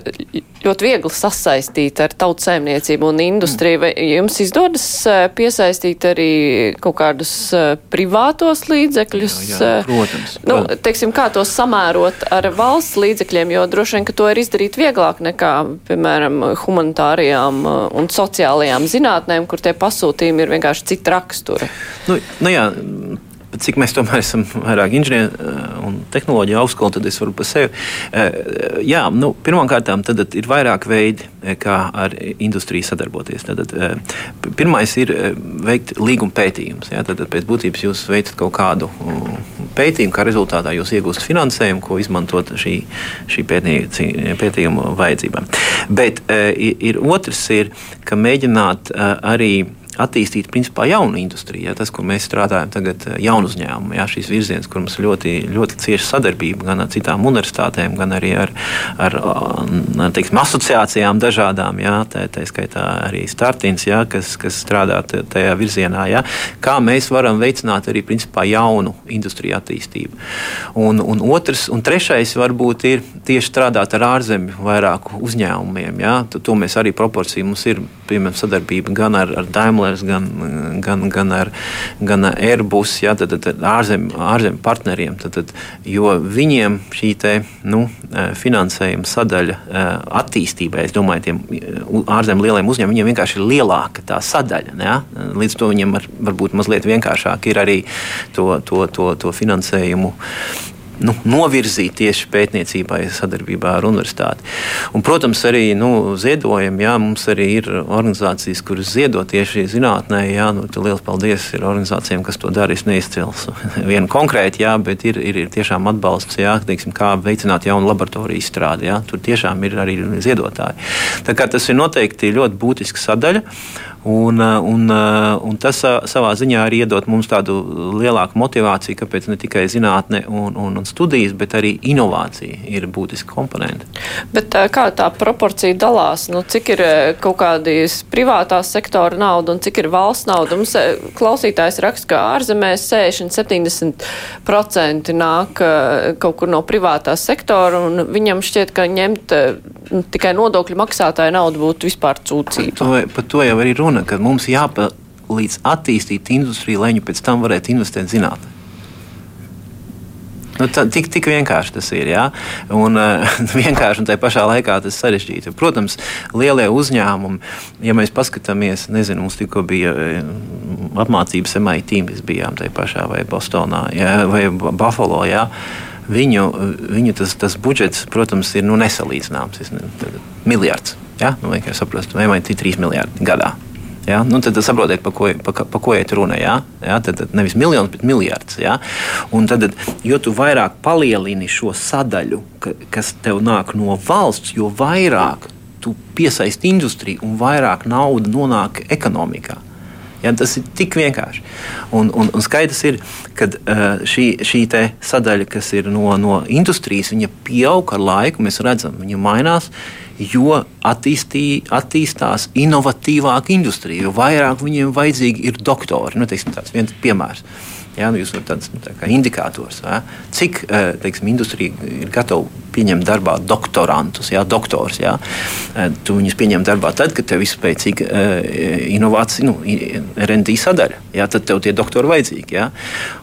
S2: ļoti viegli sasaistīt ar tautsēmniecību un industriju. Vai jums izdodas uh, piesaistīt arī kaut kādus uh, privātos līdzekļus?
S3: Jā, jā, protams.
S2: Nu, teiksim, kā to samērot ar valsts līdzekļiem, jo droši vien, ka to ir izdarīt vieglāk nekā, piemēram, humanitārijām uh, un sociālajām zinātnēm, kur tie pasūtījumi ir vienkārši cita rakstura.
S3: Nu, nu jā, Bet cik mēs tomēr esam vairāk inženieri eh, un tehnoloģija augstskola, tad es varu par sevi. Eh, jā, nu, pirmkārt, tad ir vairāk veidi, eh, kā ar industriju sadarboties. Tad, pirmais ir veikt līguma pētījumus. Tad pēc būtības jūs veicat kaut kādu pētījumu, kā rezultātā jūs iegūstat finansējumu, ko izmantot šī, šī pētījuma vajadzībām. Bet ir otrs, ir, ka mēģināt arī attīstīt principā jaunu industriju. Ja, tas, kur mēs strādājam tagad, eh, jaunu uzņēmumu, ja, šīs virziens, kur mums ļoti, ļoti cieša sadarbība gan ar citām universitātēm, gan arī ar, ar, ar teiksim, asociācijām dažādām, ja, tā, tā skaitā arī Startins, ja, kas, kas strādā tajā virzienā. Ja, kā mēs varam veicināt arī principā jaunu industriju attīstību. Un, un otrs, un trešais varbūt ir tieši strādāt ar ārzemju vairāku uzņēmumiem. Ja, to mēs arī proporciju mums ir, piemēram, sadarbība gan ar, ar Daimler Daimlers, gan, gan, gan, ar, gan ar Airbus, ja, tad, tad ārzem, ārzem partneriem. Tad, tad, jo viņiem šī te, nu, finansējuma sadaļa attīstībai, es domāju, tiem ārzemju lieliem uzņēmumiem, vienkārši ir lielāka tā sadaļa. Ja? Līdz to viņiem var, varbūt mazliet vienkāršāk ir arī to, to, to, to finansējumu nu, novirzīt tieši pētniecībai sadarbībā ar universitāti. Un, protams, arī nu, ziedojumi. Jā, mums arī ir organizācijas, kuras ziedo tieši zinātnē. Jā, nu, liels paldies ir organizācijām, kas to dara. Es neizcels vienu konkrēti, jā, bet ir, ir, ir tiešām atbalsts, jā, teiksim, kā veicināt jaunu laboratoriju izstrādi. Jā. Tur tiešām ir arī ziedotāji. Tā kā tas ir noteikti ļoti būtiska sadaļa. Un, eh, un, eh, un tas eh, savā ziņā arī iedod mums tādu lielāku motivāciju, kāpēc ne tikai zinātne un, un, un studijas, bet arī inovācija ir būtiska komponente.
S2: Bet kā tā proporcija dalās? Nu, cik ir kaut kādas privātās sektora nauda un cik ir valsts nauda? Mums klausītājs raksta, ka ārzemēs 60-70% nāk kaut kur no privātā sektora, un viņam šķiet, ka ņemt tikai nodokļu maksātāju naudu būtu vispār cūcība.
S3: Par to, par to jau arī runa runa, ka mums jāpalīdz attīstīt industriju, lai viņi pēc tam varētu investēt zinātnē. Nu, tā, tik, tik vienkārši tas ir. Ja? Un, uh, vienkārši un tā pašā laikā tas sarežģīti. Protams, lielie uzņēmumi, ja mēs paskatāmies, nezinu, mums tikko bija eh, apmācības MIT, mēs bijām tajā pašā vai Bostonā ja? vai Buffalo. Ja? Viņu, viņu tas, tas budžets, protams, ir nu, nesalīdzināms. Miljards. Ja? Nu, vienkārši saprotu, MIT 3 miljardi gadā. Ja? Nu, tad saprotiet, par ko, pa, pa ko iet runa. Ja? Ja? Tad, tad nevis miljonus, bet miljards. Ja? Un tad, jo vairāk palielini šo sadaļu, ka, kas tev nāk no valsts, jo vairāk tu piesaisti industriju un vairāk naudas nonāk ekonomikā. Ja, tas ir tik vienkārši. Un, un, un skaidrs ir, ka uh, šī, šī sadaļa, kas ir no, no industrijas, viņa pieaug ar laiku. Mēs redzam, viņa mainās, jo attīstī, attīstās inovatīvāka industrija, jo vairāk viņiem vajadzīgi ir doktori. Nu, teiksim, tāds viens piemērs. Ja, nu jūs varat tāds nu, tā indikators, cik eh, teiksim, industrija ir gatava pieņemt darbā doktorantus, ja, doktors. Ja. Eh, tu viņus pieņem darbā tad, kad tev ir spēcīga uh, inovācija, nu, RND sadaļa. Ja, tad tev tie doktori vajadzīgi. Ja.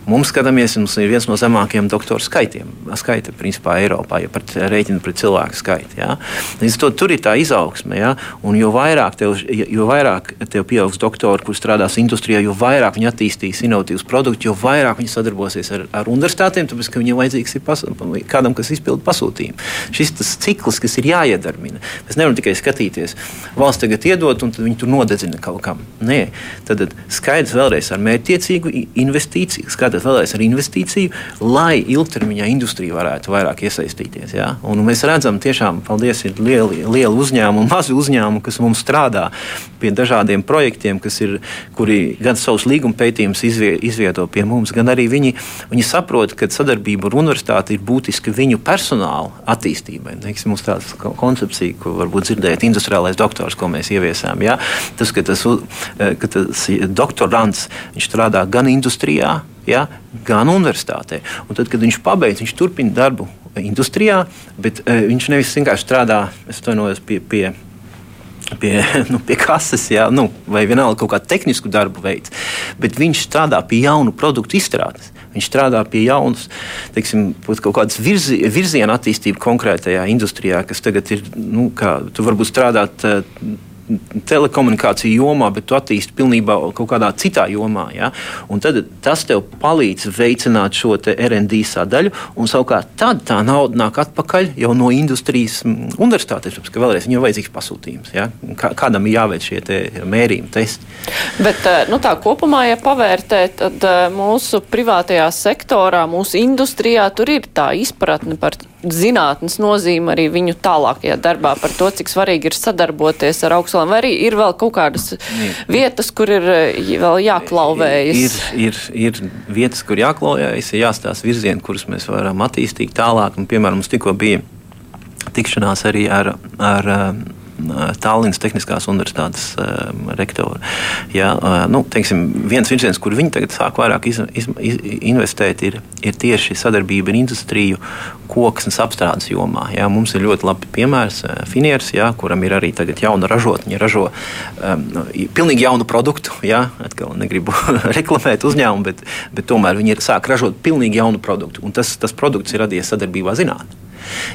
S3: Mums skatāmies, mums ir viens no zemākajiem doktoru skaitiem. Skaita, principā, Eiropā, ja pat rēķina pret cilvēku skaitu. Ja. Līdz to tur ir tā izaugsme. Ja, un jo vairāk tev, jo vairāk tev pieaugs doktori, kur strādās industrijā, jo vairāk viņi attīstīs inovatīvus produktus, jo vairāk viņi sadarbosies ar, ar universitātēm, tāpēc, ka viņiem vajadzīgs ir pas, kādam, kas izpilda pasūtījumu. Šis tas cikls, kas ir jāiedarbina. Mēs nevaram tikai skatīties, valsts tagad iedod, un viņi tur nodedzina kaut kam. Nē, tad skaidrs vēlreiz ar mērķtiecīgu investīciju, skaidrs vēlreiz ar investīciju, lai ilgtermiņā industrija varētu vairāk iesaistīties. Ja? Un mēs redzam, tiešām, paldies, ir lieli, lieli uzņēmumi, mazi uzņēmumi, kas mums strādā pie dažādiem projektiem, ir, kuri gan savus līguma pētījumus izvieto pie mums, gan arī viņi, viņi saprot, ka sadarbība ar universitāti ir būtiska viņu personāla attīstībai. Teiksim, mums tāda koncepcija, ko varbūt dzirdējat, industriālais doktors, ko mēs ieviesām. Ja? Tas, ka tas, eh, ka tas doktorants strādā gan industrijā, ja, gan universitātē. Un tad, kad viņš pabeidz, viņš turpina darbu industrijā, bet uh, viņš nevis vienkārši strādā pie, pie pie, nu, pie kases, jā, nu, vai vienalga kaut kādu tehnisku darbu veids, bet viņš strādā pie jaunu produktu izstrādes. Viņš strādā pie jaunas, teiksim, kaut kādas virzi, virziena attīstības konkrētajā industrijā, kas tagad ir, nu, kā tu varbūt strādāt telekomunikāciju jomā, bet tu attīsti pilnībā kaut kādā citā jomā. Ja? Un tad tas tev palīdz veicināt šo RD sadaļu, un savukārt tad tā nauda nāk atpakaļ jau no industrijas mm, universitātes, ka vēlreiz viņam ir vajadzīgs pasūtījums. Ja? Kā, kādam ir jāveic šie te mērījumi, testi.
S2: Bet eh, nu, tā kopumā, ja pavērtē, tad eh, mūsu privātajā sektorā, mūsu industrijā tur ir tā izpratne par zinātnes nozīme arī viņu tālākajā darbā, par to, cik svarīgi ir sadarboties ar augstskolām, vai arī ir vēl kaut kādas vietas, kur ir eh, vēl jāklauvējas?
S3: Ir, ir, ir vietas, kur jāklauvējas, ir jāstāsta virzieni, kurus mēs varam attīstīt tālāk. Un, piemēram, mums tikko bija tikšanās arī ar, ar Tallinas Tehniskās Universitātes rektoru. Ja, nu, teiksim, viens virziens, kur viņi tagad sāk vairāk iz, iz, iz, investēt, ir, ir tieši sadarbība ar industriju koksnes apstrādes jomā. Ja, mums ir ļoti labi piemērs Finieris, ja, kuram ir arī jauna ražotne. Viņi ražo um, pilnīgi jaunu produktu. Ja, atkal negribu reklamēt uzņēmumu, bet, bet tomēr viņi ir sāk ražot pilnīgi jaunu produktu. Un tas, tas produkts ir radies sadarbībā zinātnē.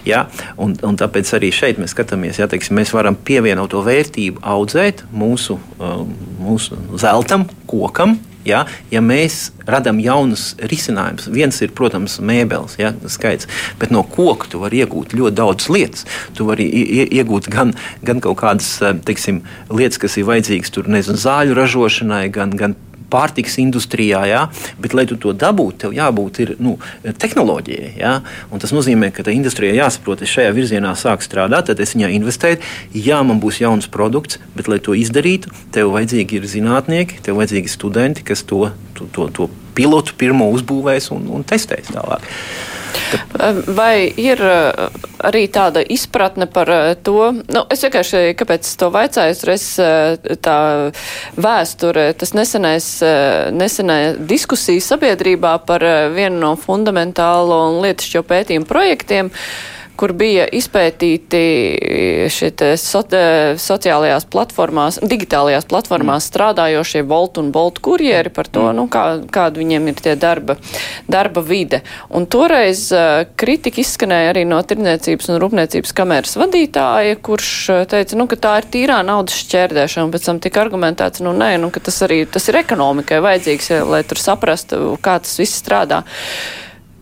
S3: Ja? Un, un tāpēc arī šeit mēs skatāmies, ja teiksim, mēs varam pievienot to vērtību, audzēt mūsu, um, mūsu zeltam, kokam. Ja, ja mēs radām jaunus risinājumus, viens ir, protams, mēbeles ja, skaits, bet no koka tu vari iegūt ļoti daudz lietas. Tu vari iegūt gan, gan kaut kādas teiksim, lietas, kas ir vajadzīgas tur, nezinu, zāļu ražošanai, gan, gan pārtiks industrijā, jā, bet, lai tu to dabūtu, tev jābūt ir, nu, tehnoloģijai. Jā, tas nozīmē, ka tā industrijai jāsaprot, es šajā virzienā sāku strādāt, tad es viņā investēju. Jā, man būs jauns produkts, bet, lai to izdarītu, tev vajadzīgi ir zinātnieki, tev vajadzīgi studenti, kas to, to, to, to pilotu pirmo uzbūvēs un, un testēs tālāk.
S2: Vai ir uh, arī tāda izpratne par uh, to, nu, es vienkārši, kāpēc to vaicāju, es uh, tā vēsture, tas nesenais, nesenē diskusija sabiedrībā par vienu no fundamentālo un lietišķo pētījumu projektiem. Uh, kur bija izpētīti šie so, sociālajās platformās, digitālajās platformās mm. strādājošie Volt un Bolt kurjeri par to, mm. nu, kā, kāda viņiem ir tie darba, darba vide. Un toreiz uh, kritika izskanēja arī no Tirniecības un Rūpniecības kameras vadītāja, kurš teica, nu, ka tā ir tīrā naudas šķērdēšana, pēc tam tika argumentēts, nu, nē, nu, ka tas arī tas ir ekonomikai vajadzīgs, lai tur saprastu, kā tas viss strādā.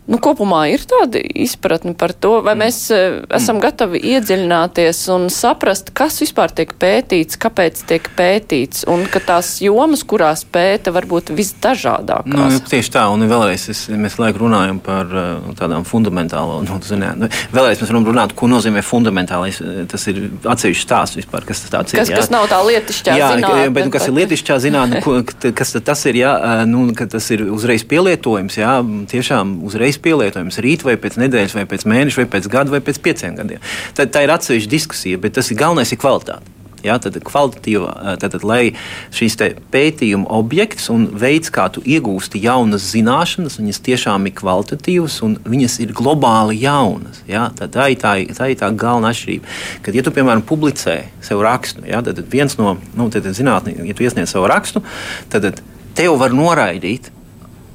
S2: Nu, kopumā ir tāda izpratne par to, vai mm. mēs uh, esam gatavi iedziļināties un saprast, kas vispār tiek pētīts, kāpēc tiek pētīts, un ka tās jomas, kurās pēta, var būt visdažādākās.
S3: Nu, tieši tā, un vēlreiz es, mēs laiku runājam par uh, tādām fundamentālo, nu, zināt, vēlreiz mēs runāt, ko nozīmē fundamentālais. Tas ir atsevišķs stāsts vispār, kas tas tāds
S2: kas,
S3: ir. Jā.
S2: Kas nav tā lietišķā jā, zinātne.
S3: Bet, nu, kas ir lietišķā zinātne, kas tas ir, jā, nu, ka tas ir uzreiz pielietojums, jā, tiešām uzreiz tiks pielietojams rīt, vai pēc nedēļas, vai pēc mēneša, vai pēc gada, vai pēc pieciem gadiem. Tad tā ir atsevišķa diskusija, bet tas ir galvenais ir kvalitāte. Ja, tad, kvalitatīva, tad, lai šīs pētījuma objekts un veids, kā tu iegūsti jaunas zināšanas, viņas tiešām ir kvalitatīvas un viņas ir globāli jaunas. Ja, tā, ir tā, tā ir tā galvenā atšķirība. Kad, ja tu, piemēram, publicē savu rakstu, ja, tad viens no nu, zinātniekiem, ja tu iesniedz savu rakstu, tad tev var noraidīt.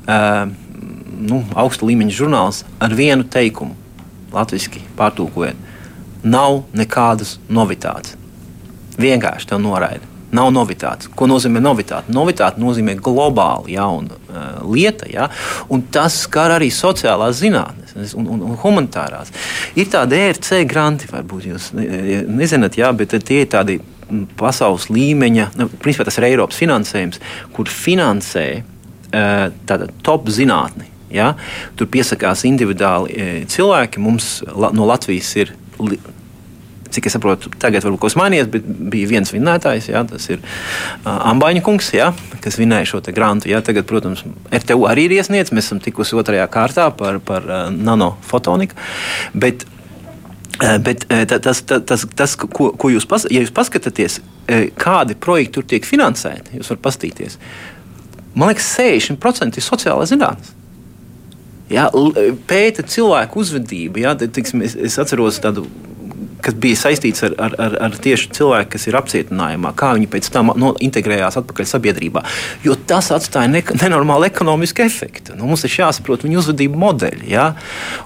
S3: Uh, nu, augsta līmeņa žurnāls ar vienu teikumu, latviešu pārtulkojot. Nav nekādas novitātes. Vienkārši te noraida. Nav novitātes. Ko nozīmē novitāte? Novitāte nozīmē globāli jauna uh, lieta, ja? un tas skar arī sociālās zinātnes un, un, un humanitārās. Ir tādi ERC granti, varbūt jūs nezināt, jā, bet tie ir tādi pasaules līmeņa, nu, principā tas ir Eiropas finansējums, kur finansē uh, top zinātni Ja? Tur piesakās individuāli e, cilvēki. Mums no Latvijas ir cik es saprotu, tagad varbūt kaut kas mainījies, bet bija viens vinnētājs, jā, tas ir uh, Ambaņa kungs, jā, kas vinēja šo grantu. Jā, tagad, protams, RTU arī ir iesniegts, mēs esam tikusi otrajā kārtā par, par uh, nanofotoniku. Bet, uh, Bet tas, tas, tas, tas ko, ko jūs, pas, ja jūs paskatāties, kādi projekti tur tiek finansēti, jūs varat paskatīties. Man liekas, 60% ir sociālā zinātnē. Ja, pēta cilvēku uzvedību. Tad, tiksim, es, es atceros tādu kas bija saistīts ar, ar, ar, ar tieši cilvēku, kas ir apcietinājumā, kā viņi pēc tam no, integrējās atpakaļ sabiedrībā. Jo tas atstāja ne, nenormālu ekonomisku efektu. Nu, mums ir jāsaprot viņu uzvedību modeļi. Ja?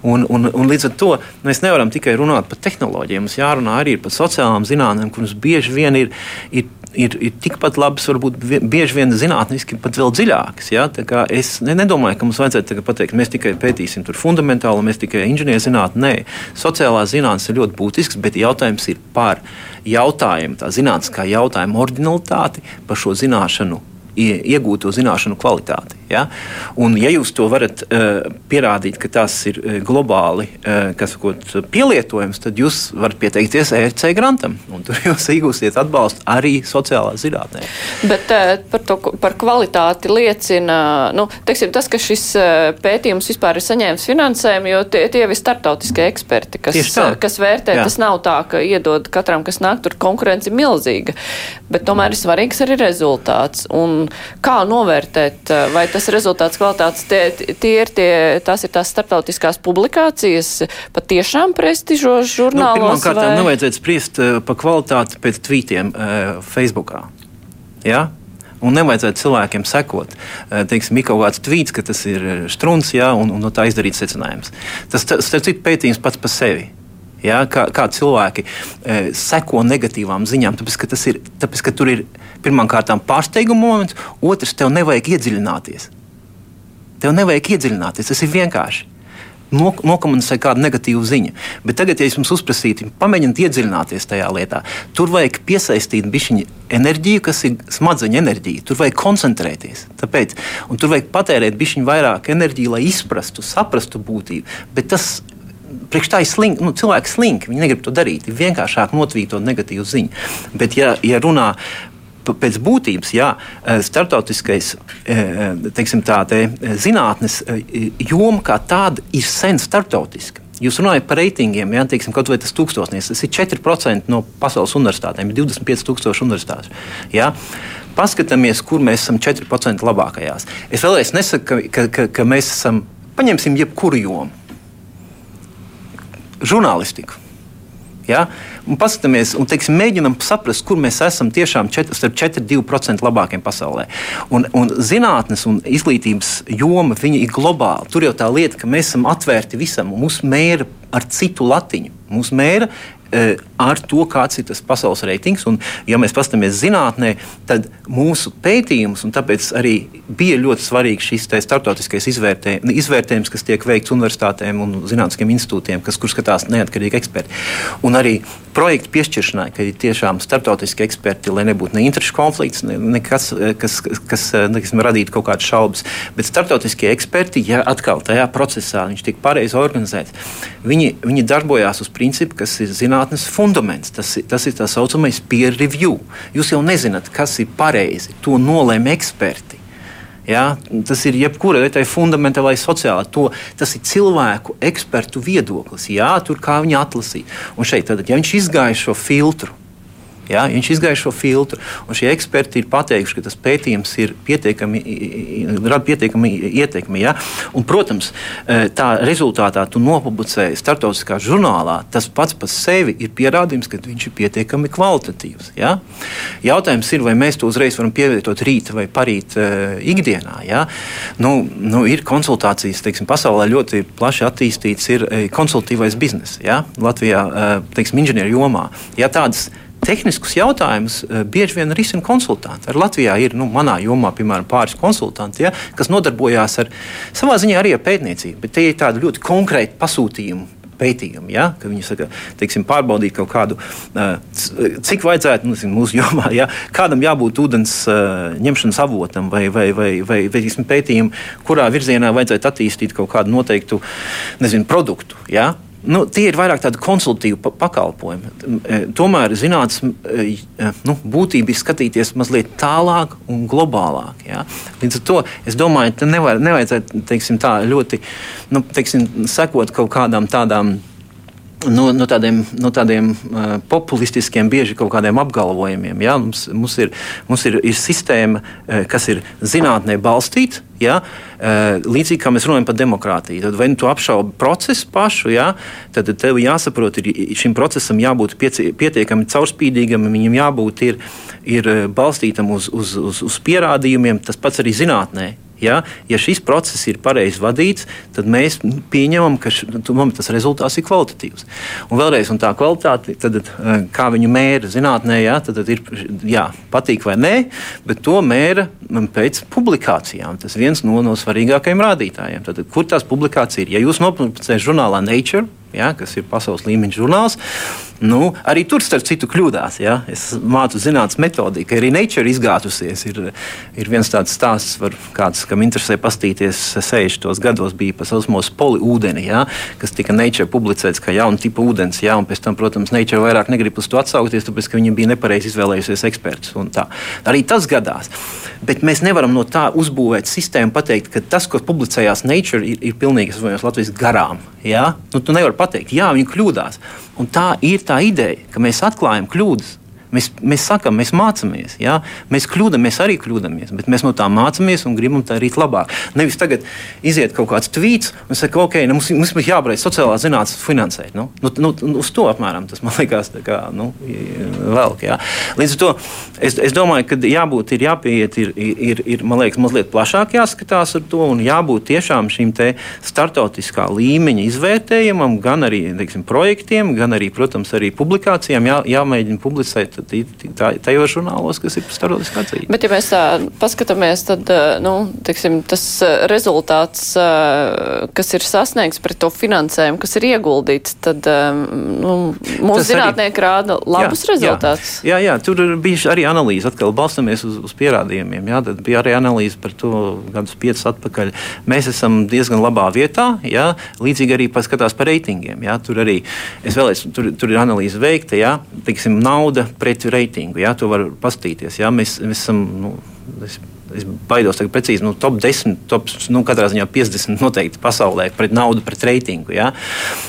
S3: Un, un, un līdz ar to mēs nevaram tikai runāt par tehnoloģijām, mums jārunā arī par sociālām zinātnēm, kuras bieži vien ir, ir ir, ir tikpat labas, varbūt bieži vien zinātniski pat vēl dziļākas. Ja? Es ne, nedomāju, ka mums vajadzētu pateikt, mēs tikai pētīsim fundamentālu, mēs tikai inženierzinātni. Nē, sociālās zinātnes ir ļoti būtisks, bet jautājums ir par jautājumu, tā zinātniskā jautājuma ordinalitāti, par šo zināšanu iegūto zināšanu kvalitāti. Ja? Un, ja jūs to varat uh, pierādīt, ka tas ir uh, globāli uh, sakot, pielietojams, tad jūs varat pieteikties ERC grantam. Tur jūs iegūsiet atbalstu arī sociālā zinātnē.
S2: Bet uh, par, to, par kvalitāti liecina nu, teiksim, tas, ka šis pētījums vispār ir saņēmis finansējumu, jo tie, tie ir startautiskie eksperti, kas, kas vērtē. Jā. Tas nav tā, ka iedod katram, kas nāk, tur konkurence ir milzīga. Bet tomēr ir svarīgs arī rezultāts. Un kā novērtēt, eh, vai tas rezultāts kvalitātes, tie, tie ir tie, tās ir tās starptautiskās publikācijas, patiešām prestižos žurnālos? Nu,
S3: Pirmkārt, vai... nevajadzētu spriest eh, par kvalitāti pēc tvītiem uh, Facebookā. Ja? Un nevajadzētu cilvēkiem sekot. Teiksim, ir kaut kāds tvīts, ka tas ir strūns, ja, un, un no tā izdarīt secinājums. Tas, starp citu, pētījums pats par sevi. Ja, kā, kā cilvēki e, seko negatīvām ziņām, tāpēc ka, ir, tāpēc, ka tur ir pirmkārt pārsteiguma moments, otrs, tev nevajag iedziļināties. Tev nevajag iedziļināties, tas ir vienkārši. Nok nokomunicē kādu negatīvu ziņu. Bet tagad, ja jums uzprasītu, pamēģiniet iedziļināties tajā lietā, tur vajag piesaistīt bišķiņu enerģiju, kas ir smadzeņu enerģija. Tur vajag koncentrēties. Tāpēc, tur vajag patērēt bišķiņu vairāk enerģiju, lai izprastu, saprastu būtību. Bet tas priekš tā ir slinki. Nu, cilvēki slinki, viņi negrib to darīt. Ir vienkāršāk notvītot negatīvu ziņu. Bet, ja, ja runā pēc būtības, jā, e, starptautiskais e, e, teiksim, tā, te, zinātnes joma kā tāda ir sen starptautiska. Jūs runājat par reitingiem, ja teiksim, kaut vai tas tūkstošnieks, tas ir 4% no pasaules universitātēm, ir 25,000 universitātes. Ja? Paskatāmies, kur mēs esam 4% labākajās. Es vēlreiz nesaku, ka, ka, ka mēs esam, paņemsim jebkuru jomu žurnālistiku. Ja? Un paskatāmies, un teiksim, mēģinam saprast, kur mēs esam tiešām čet, starp 4-2% labākiem pasaulē. Un, un zinātnes un izglītības joma ir globāla. Tur jau tā lieta, ka mēs esam atvērti visam, un mūsu mēra ar citu latiņu. Mūsu mēra ar to, kāds ir tas pasaules reitings. Un, ja mēs paskatāmies zinātnē, tad mūsu pētījums, un tāpēc arī bija ļoti svarīgs šis starptautiskais izvērtē, izvērtējums, kas tiek veikts universitātēm un zinātniskiem institūtiem, kas, kur skatās neatkarīgi eksperti. Un arī projektu piešķiršanai, ka ir tiešām starptautiski eksperti, lai nebūtu ne interešu konflikts, ne, nekas, eh, kas, kas, kas eh, nekasam, radītu kaut kādas šaubas. Bet starptautiskie eksperti, ja atkal tajā procesā viņš tika pareizi organizēts, viņi, viņi darbojās uz principu, kas ir zināms zinātnes fundaments. Tas, tas ir tā saucamais peer review. Jūs jau nezināt, kas ir pareizi. To nolēma eksperti. Ja? Tas ir jebkura lieta, fundamentālai sociālā. To, tas ir cilvēku ekspertu viedoklis. Jā, tur kā viņi atlasīja. Un šeit, tad, ja viņš izgāja šo filtru, Ja, viņš izgāja šo filtru, un šie eksperti ir pateikuši, ka tas pētījums ir pietiekami, rada pietiekami ietekmi. Ja? Un, protams, e, tā rezultātā tu nopublicēji starptautiskā žurnālā, tas pats par sevi ir pierādījums, ka viņš ir pietiekami kvalitatīvs. Ja? Jautājums ir, vai mēs to uzreiz varam pievietot rīta vai parīt uh, ikdienā. Ja? Nu, nu, ir konsultācijas, teiksim, pasaulē ļoti plaši attīstīts ir konsultatīvais bizness. Ja? Latvijā, uh, teiksim, inženieru jomā. Ja tādas tehniskus jautājumus eh, bieži vien risina konsultanti. Ar Latvijā ir, nu, manā jomā, piemēram, pāris konsultanti, ja, kas nodarbojās ar savā ziņā arī ar pētniecību, bet tie ir tādi ļoti konkrēti pasūtījumi pētījumi. Ja? Ka viņi saka, teiksim, pārbaudīt kaut kādu, cik vajadzētu nu, mūsu jomā, ja? kādam jābūt ūdens ņemšanas avotam, vai, vai, vai, vai, vai teiksim, pētījumu, kurā virzienā vajadzētu attīstīt kaut kādu noteiktu nezinu, produktu. Ja? Nu, tie ir vairāk tādi konsultīvi pakalpojumi. E, tomēr zinātnīs e, e, nu, būtība ir skatīties mazliet tālāk un globālāk. Ja? Līdz ar to es domāju, ka nevajadzētu teiksim, tā ļoti nu, teiksim, sekot kaut kādām tādām no, no tādiem, no tādiem uh, populistiskiem, bieži kaut kādiem apgalvojumiem. Ja? Mums, mums, ir, mums ir, ir sistēma, uh, kas ir zinātnē balstīta. Ja? Uh, līdzīgi kā mēs runājam par demokrātiju, tad vai nu tu apšaubi procesu pašu, ja? tad tev jāsaprot, ir šim procesam jābūt pieci, pietiekami caurspīdīgam, viņam jābūt ir, ir balstītam uz, uz, uz, uz pierādījumiem, tas pats arī zinātnē. Ja, ja šis process ir pareizi vadīts, tad mēs pieņemam, ka š, nu, tas rezultāts ir kvalitatīvs. Un vēlreiz, un tā kvalitāte, tad, eh, kā viņu mēra zinātnē, ja, tad, tad ir jā, patīk vai nē, bet to mēra mm, pēc publikācijām. Tas viens no, no svarīgākajiem rādītājiem. Tad, kur tās publikācijas ir? Ja jūs nopublicējat žurnālā Nature, ja, kas ir pasaules līmeņa žurnāls. Nu, arī tur, starp citu, kļūdās. Ja. Es mācu zinātnīs metodiku, arī Nature izgāzusies. Ir, ir viens tāds stāsts, var, kāds, kam interesē pastīties 60. gados, bija par osmosu poliūdeni, ja, kas tika Nature publicēts kā jauna tipa ūdens. Ja, pēc tam, protams, Nature vairāk negrib uz to atsaukties, tāpēc, ka viņi bija nepareizi izvēlējusies ekspertus. Arī tas gadās. Bet mēs nevaram no tā uzbūvēt sistēmu, pateikt, ka tas, ko publicējās Nature, ir, ir pilnīgi Latvijas garām. Ja? Nu, tu nevari pateikt, jā, viņi kļūdās. Un tā ir tā ideja, ka mēs atklājam kļūdas. Mēs, mēs sakām, mēs mācāmies. Ja? Mēs kļūdāmies, arī kļūdāmies, bet mēs no tā mācāmies un gribam tā darīt labāk. Nevis tagad iziet kaut kāds tvīts un saka, ok, nu, mums, mums jābeidz sociālā zinātnē finansēt. Nu, nu, nu, uz to apmēram tas man liekas, kā, nu, velk. Ja? Līdz ar to es, es domāju, ka jābūt, ir jāpieiet, ir, ir, ir man liekas, mazliet plašāk jāskatās ar to un jābūt tiešām šim startautiskā līmeņa izvērtējumam, gan arī teiksim, projektiem, gan arī, protams, arī publikācijām jā, jāmēģina publicēt tajos žurnālos, kas ir starptautiski atzīti.
S2: Bet, ja mēs tā paskatāmies, tad eh, nu, tiksim, tas eh, rezultāts, eh, kas ir sasniegts pret to finansējumu, kas ir ieguldīts, tad nu, mūsu tas zinātnieki arī, rāda labus jā, rezultātus.
S3: Jā, jā, jā, tur bija arī analīze, atkal balstamies uz, uz pierādījumiem. Jā, tad bija arī analīze par to gadus piecus atpakaļ. Mēs esam diezgan labā vietā, jā, līdzīgi arī paskatās par reitingiem. Jā, tur arī vēlēs, tur, tur ir analīze veikta, jā, teiksim, nauda pret reitingu. Jā, to var pastīties. Jā, mēs, mēs esam, nu, es, es baidos tagad precīzi, nu, top 10, top, nu, katrā ziņā 50 noteikti pasaulē pret naudu, pret reitingu. Ja?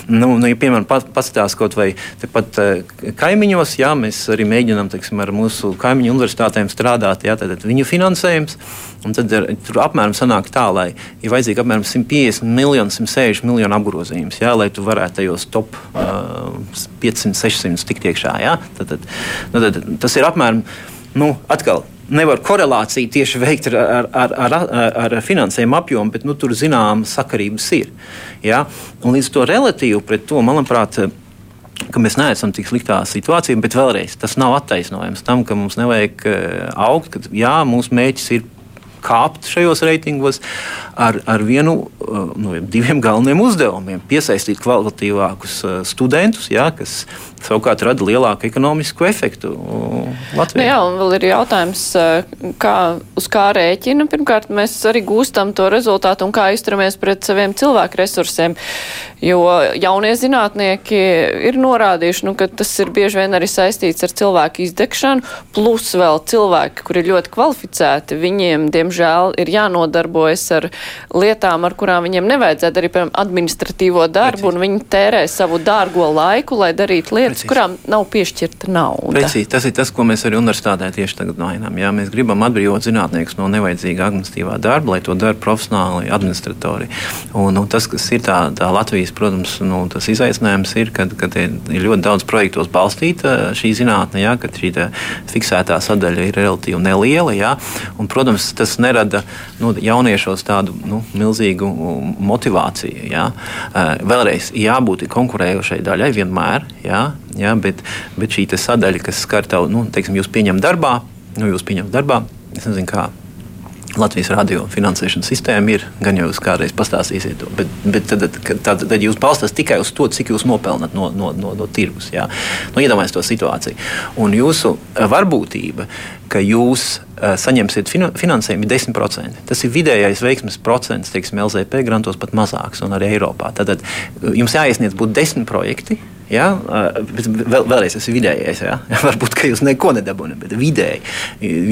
S3: Nu, nu, ja, piemēram, paskatās kaut vai tepat uh, kaimiņos, ja mēs arī mēģinām teiksim, ar mūsu kaimiņu universitātēm strādāt, ja? tad viņu finansējums. Un tad ar, tur apmēram sanāk tā, lai ir vajadzīgi apmēram 150 miljoni, 160 miljoni apgrozījums, jā, lai tu varētu tajos top uh, 500, 600 tikt iekšā. Jā. Tad, tad, nu, tad, tas ir apmēram, nu, atkal nevar korelāciju tieši veikt ar, ar, ar, ar, ar finansējumu apjomu, bet nu, tur zināmas sakarības ir. Ja? Līdz to relatīvi pret to, manuprāt, ka mēs neesam tik sliktā situācijā, bet vēlreiz tas nav attaisnojums tam, ka mums nevajag eh, augt. Ka, jā, mūsu mērķis ir kāpt šajos reitingos ar, ar vienu no diviem galvenajiem uzdevumiem - piesaistīt kvalitatīvākus uh, studentus, jā, kas savukārt rada lielāku ekonomisku efektu Latvijā.
S2: Nu jā, un vēl ir jautājums, uh, kā, uz kā rēķina. Pirmkārt, mēs arī gūstam to rezultātu un kā izturamies pret saviem cilvēku resursiem. Jo jaunie zinātnieki ir norādījuši, nu, ka tas ir bieži vien arī saistīts ar cilvēku izdegšanu, plus vēl cilvēki, kuri ir ļoti kvalificēti, viņiem, diemžēl, ir jānodarbojas ar lietām, ar kurām viņiem nevajadzētu arī, piemēram, administratīvo darbu, Precīzi. un viņi tērē savu dārgo laiku, lai darītu lietas, Precīzi. kurām nav piešķirta nauda.
S3: Precīzi, tas ir tas, ko mēs arī universitātē tieši tagad mainām. Jā, mēs gribam atbrīvot zinātniekus no nevajadzīga administratīvā darba, lai to dara profesionāli administratori. Un, un tas, kas ir tā, tā Latvijas protams, nu, tas izaicinājums ir, ka ir ļoti daudz projektos balstīta šī zinātne, ja, ka šī fiksētā sadaļa ir relatīvi neliela. Ja, un, protams, tas nerada nu, jauniešos tādu nu, milzīgu motivāciju. Ja. Vēlreiz jābūt konkurējošai daļai vienmēr, ja, ja, bet, bet šī sadaļa, kas skar tavu, nu, teiksim, jūs pieņemat darbā, nu, jūs pieņemat darbā, es nezinu, kā Latvijas radio finansēšanas sistēma ir. Gan jau jūs kādreiz pastāstīsiet to, bet, bet tad, tad, tad, tad jūs balstāties tikai uz to, cik jūs nopelnāt no, no, no, no tirgus. Nu, Iedomājieties to situāciju. Un jūsu varbūtība, ka jūs uh, saņemsiet finansējumu, ir 10%. Tas ir vidējais veiksmes procents, teiksim, LZP grantos pat mazāks un arī Eiropā. Tad, tad jums jāiesniedz būt 10 projekti Ja? Vēl, vēlreiz tas ir vidējais. Ja? Varbūt, ka jūs neko nedabūjat, bet vidēji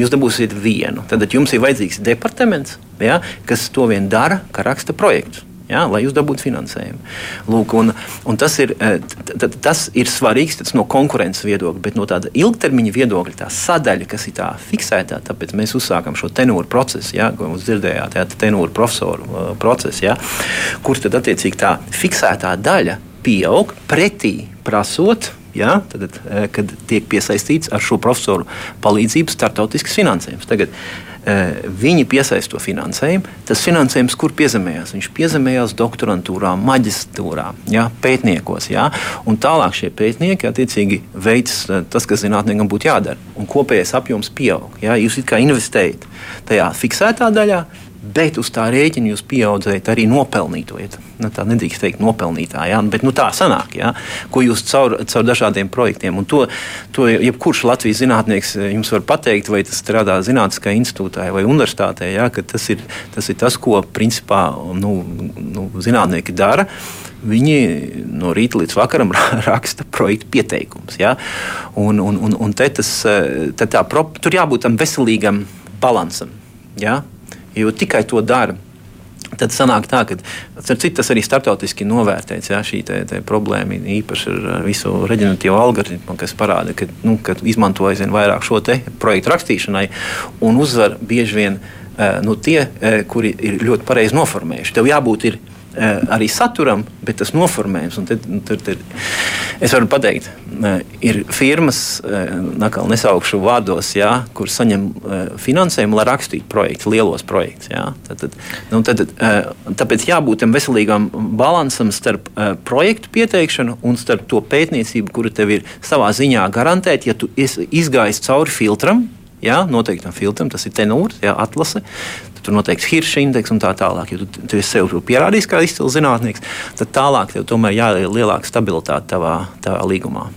S3: jūs dabūsiet vienu. Tad jums ir vajadzīgs departaments, ja? kas to vien dara, ka raksta projektus. Ja, lai jūs dabūtu finansējumu. Lūk, un, un tas, ir, tas ir svarīgs no konkurences viedokļa, bet no tāda ilgtermiņa viedokļa tā sadaļa, kas ir tā fiksētā, tāpēc mēs uzsākam šo tenūru procesu, ja, ko jūs dzirdējāt, ja, tenūru profesoru procesu, ja, kur tad attiecīgi tā fiksētā daļa pieaug pretī prasot. Ja, tad, eh, kad tiek piesaistīts ar šo profesoru palīdzību startautisks finansējums. Tagad, uh, viņi piesaista to finansējumu. Tas finansējums, kur piezemējās, viņš piezemējās doktorantūrā, maģistrātūrā, ja, pētniekos. Ja, tālāk šie pētnieki attiecīgi veids uh, tas, kas zinātniekam būtu jādara. Un kopējais apjoms pieaug. Ja, jūs kā investējat tajā fiksētā daļā, bet uz tā rēķina jūs pieaudzējat arī nopelnīto. Ja nu, tā nedrīkst teikt, nopelnītā, ja? bet nu, tā sanāk, ja? ko jūs caur, caur dažādiem projektiem. Un to, to jebkurš Latvijas zinātnieks eh, jums var pateikt, vai tas strādā Zinātniskajā institūtā vai universitātē, ja? tas, ir, tas ir tas, ko principā nu, nu, zinātnieki dara. Viņi no rīta līdz vakaram raksta projektu pieteikumus. Ja? Un, un, un, un tas, eh, tā, tur jābūt tam veselīgam balansam. Ja? Jo tikai to dara Tad sanāk tā, ka citu, tas arī starptautiski novērtēts. Jā, šī te, te problēma īpaši ar visu reģeneratīvo algoritmu, kas parāda, ka, nu, ka izmanto aizvien vairāk šo projektu rakstīšanai un uzvar bieži vien uh, nu, tie, uh, kuri ir ļoti pareizi noformējuši. Tev jābūt ir, arī saturam, bet tas noformējums. Tad, nu, tad, tad, es varu pateikt, ir firmas, nakal nesaukšu vārdos, jā, kur saņem finansējumu, lai rakstītu projektus, lielos projektus. Tad, tad, nu, tad, tāpēc jābūt tam veselīgam balansam starp projektu pieteikšanu un starp to pētniecību, kura tev ir savā ziņā garantēta, ja tu izgājies cauri filtram. Jā, noteiktam filtram, tas ir tenors, jā, atlase tur noteikts hirša indeks un tā tālāk. Ja tu, tu esi sev pierādījis kā izcils zinātnieks, tad tālāk tev tomēr jāieliek lielāka stabilitāte tavā, tavā līgumā.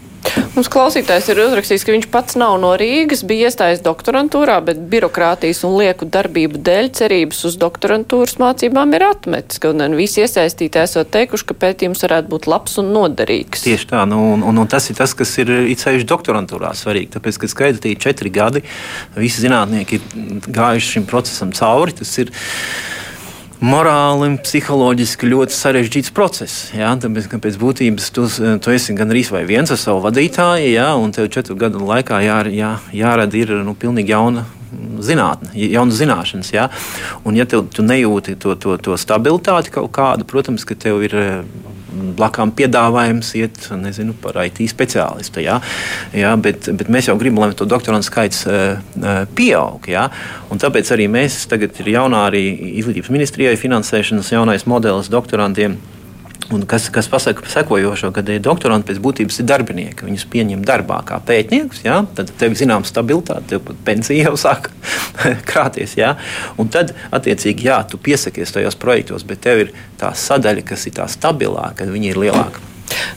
S2: Mums klausītājs ir uzrakstījis, ka viņš pats nav no Rīgas, bija iestājies doktorantūrā, bet birokrātijas un lieku darbību dēļ cerības uz doktorantūras mācībām ir atmetis. Gan visi iesaistīti esot teikuši, ka pētījums varētu būt labs un noderīgs.
S3: Tieši tā, nu, un, un, un tas ir tas, kas ir īpaši doktorantūrā svarīgi. Tāpēc, kad skaitīja četri gadi, visi zinātnieki ir gājuši šim procesam cauri. Tas ir morāli un psiholoģiski ļoti sarežģīts process. Jā, tāpēc, ka pēc būtības tu, tu esi gandrīz vai viens ar savu vadītāju, jā, un tev četru gadu laikā jā, jā, jārada ir nu, pilnīgi jauna zinātne, jaunas zināšanas. Ja? Un, ja tev, tu nejūti to, to, to stabilitāti kaut kādu, protams, ka tev ir blakām piedāvājums iet nezinu, par IT speciālistu. Ja? Ja, bet, bet mēs jau gribam, lai to doktorantu skaits uh, pieaug. Ja? Un tāpēc arī mēs tagad ir jaunā arī izglītības ministrijai finansēšanas jaunais modelis doktorantiem. Un kas, kas pasaka sekojošo, kad doktoranti pēc būtības ir darbinieki. Viņus pieņem darbā kā pētniekus, ja? tad tev ir zināma stabilitāte, tev pat pensija jau sāk krāties. Ja? Un tad, attiecīgi, jā, tu piesakies tajos projektos, bet tev ir tā sadaļa, kas ir tā stabilāka, kad viņi ir lielāka.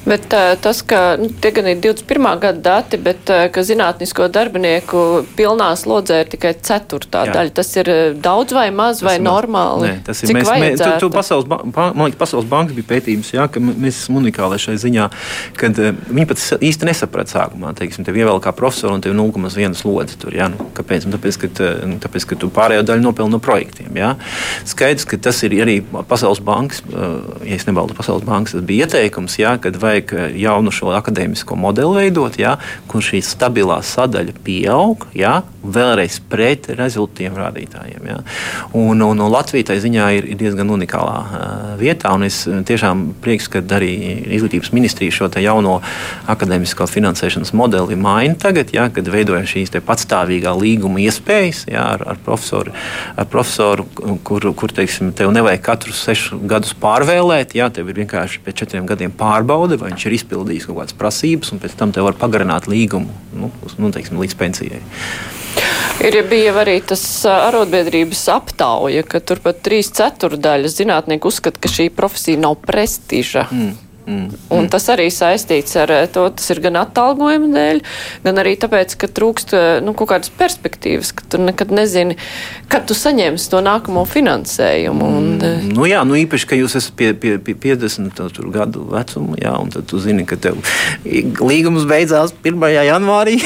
S2: Bet uh, tas, ka nu, tie gan ir 21. gada dati, bet ka zinātnisko darbinieku pilnā slodzē ir tikai ceturtā Jā. daļa, tas ir daudz vai maz tas vai normāli?
S3: Nē, tas ir Cik mēs, mēs, tu, tu pasaules, ba, man liekas, Pasaules banka bija pētījums, jā, ka mēs esam unikāli šai ziņā, kad viņi pat īsti nesaprata sākumā, teiksim, tev ievēl kā profesoru un tev 0,1 slodzi tur, jā, nu, kāpēc? Nu, tāpēc, ka, nu, tāpēc, ka tu pārējo daļu nopelni no projektiem, jā. Skaidrs, ka tas ir arī Pasaules bankas, ja es nebaldu Pasaules bankas, tas bija ieteikums, jā, kad vajag eh, jaunu šo akadēmisko modeli veidot, ja, kur šī stabilā sadaļa pieaug, ja, vēlreiz pret rezultātiem rādītājiem. Ja. Un, un, un Latvija tai ziņā ir, ir diezgan unikālā uh, vietā, un es eh, tiešām prieks, ka arī izglītības ministrija šo jauno akadēmisko finansēšanas modeli maina tagad, ja, kad veidoja šīs patstāvīgā līguma iespējas ja, ar, ar, profesoru, ar profesoru, kur, kur teiksim, tev nevajag katrus sešus gadus pārvēlēt, ja, tev ir vienkārši pēc četriem gadiem pārbaude vai viņš ir izpildījis kaut kādas prasības, un pēc tam te var pagarināt līgumu nu, nu, teiksim, līdz pensijai.
S2: Ir bija arī tas arotbiedrības aptauja, ka turpat trīs ceturdaļas zinātnieku uzskata, ka šī profesija nav prestiža. Mm. Mm, un tas arī saistīts ar eh, to, tas ir gan atalgojuma dēļ, gan arī tāpēc, ka trūkst eh, nu, kaut kādas perspektīvas, ka tu nekad nezini, kad tu saņemsi to nākamo finansējumu. Un,
S3: mm, nu jā, nu īpaši, ka jūs esat pie, pie, pie 50 gadu vecuma, jā, un tad tu zini, ka tev līgums beidzās 1. janvārī.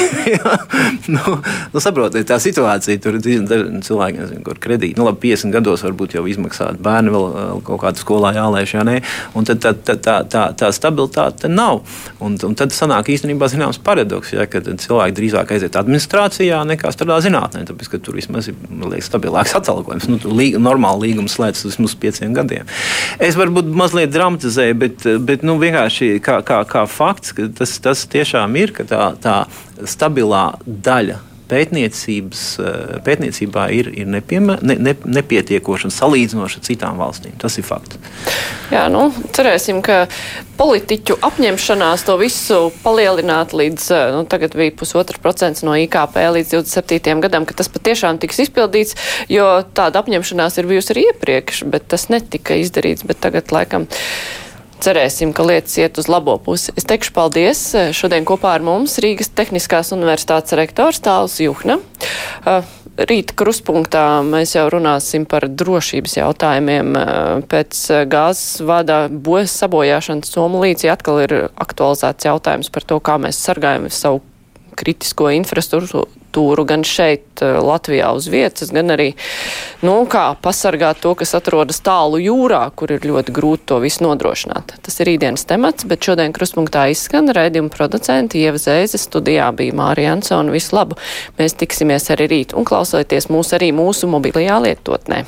S3: nu, nu, saprotiet, tā situācija tur ir cilvēki, nezinu, kur kredīti. Nu, labi, 50 gados varbūt jau izmaksāt bērni vēl, vēl kaut kādu skolā jālaiž, jā, nē. Un tad tā, tā, tā, tā tā, tā stabilitāte nav. Un, un tad sanāk īstenībā zināms paradoks, ja, ka cilvēki drīzāk aiziet administrācijā nekā strādā zinātnē, tāpēc ka tur vismaz ir liekas, stabilāks atalgojums. Nu, līga, normāli līgums slēdzas vismaz pieciem gadiem. Es varbūt mazliet dramatizēju, bet, bet nu, vienkārši kā, kā, kā fakts, tas, tas tiešām ir, ka tā, tā stabilā daļa pētniecībā ir, ir nepiemē, ne, ne, nepietiekoša un salīdzinoša ar citām valstīm. Tas ir fakts.
S2: Jā, nu, cerēsim, ka politiķu apņemšanās to visu palielināt līdz, eh, nu, tagad bija pusotra procents no IKP līdz 27. gadam, ka tas patiešām tiks izpildīts, jo tāda apņemšanās ir bijusi arī iepriekš, bet tas netika izdarīts, bet tagad laikam. Cerēsim, ka lietas iet uz labo pusi. Es teikšu paldies. Šodien kopā ar mums Rīgas Tehniskās universitātes rektors Tāls Juhna. Rīt kruspunktā mēs jau runāsim par drošības jautājumiem. Pēc gāzes vada bojas sabojāšanas Somu līdzi atkal ir aktualizēts jautājums par to, kā mēs sargājam savu kritisko infrastruktūru gan šeit eh, Latvijā uz vietas, gan arī, nu, kā pasargāt to, kas atrodas tālu jūrā, kur ir ļoti grūti to visu nodrošināt. Tas ir rītdienas temats, bet šodien krustpunktā izskan raidījuma producenti Ieva Zēze, studijā bija Mārija Ansona. Visu labu! Mēs tiksimies arī rīt un klausieties mūs arī mūsu mobilajā lietotnē.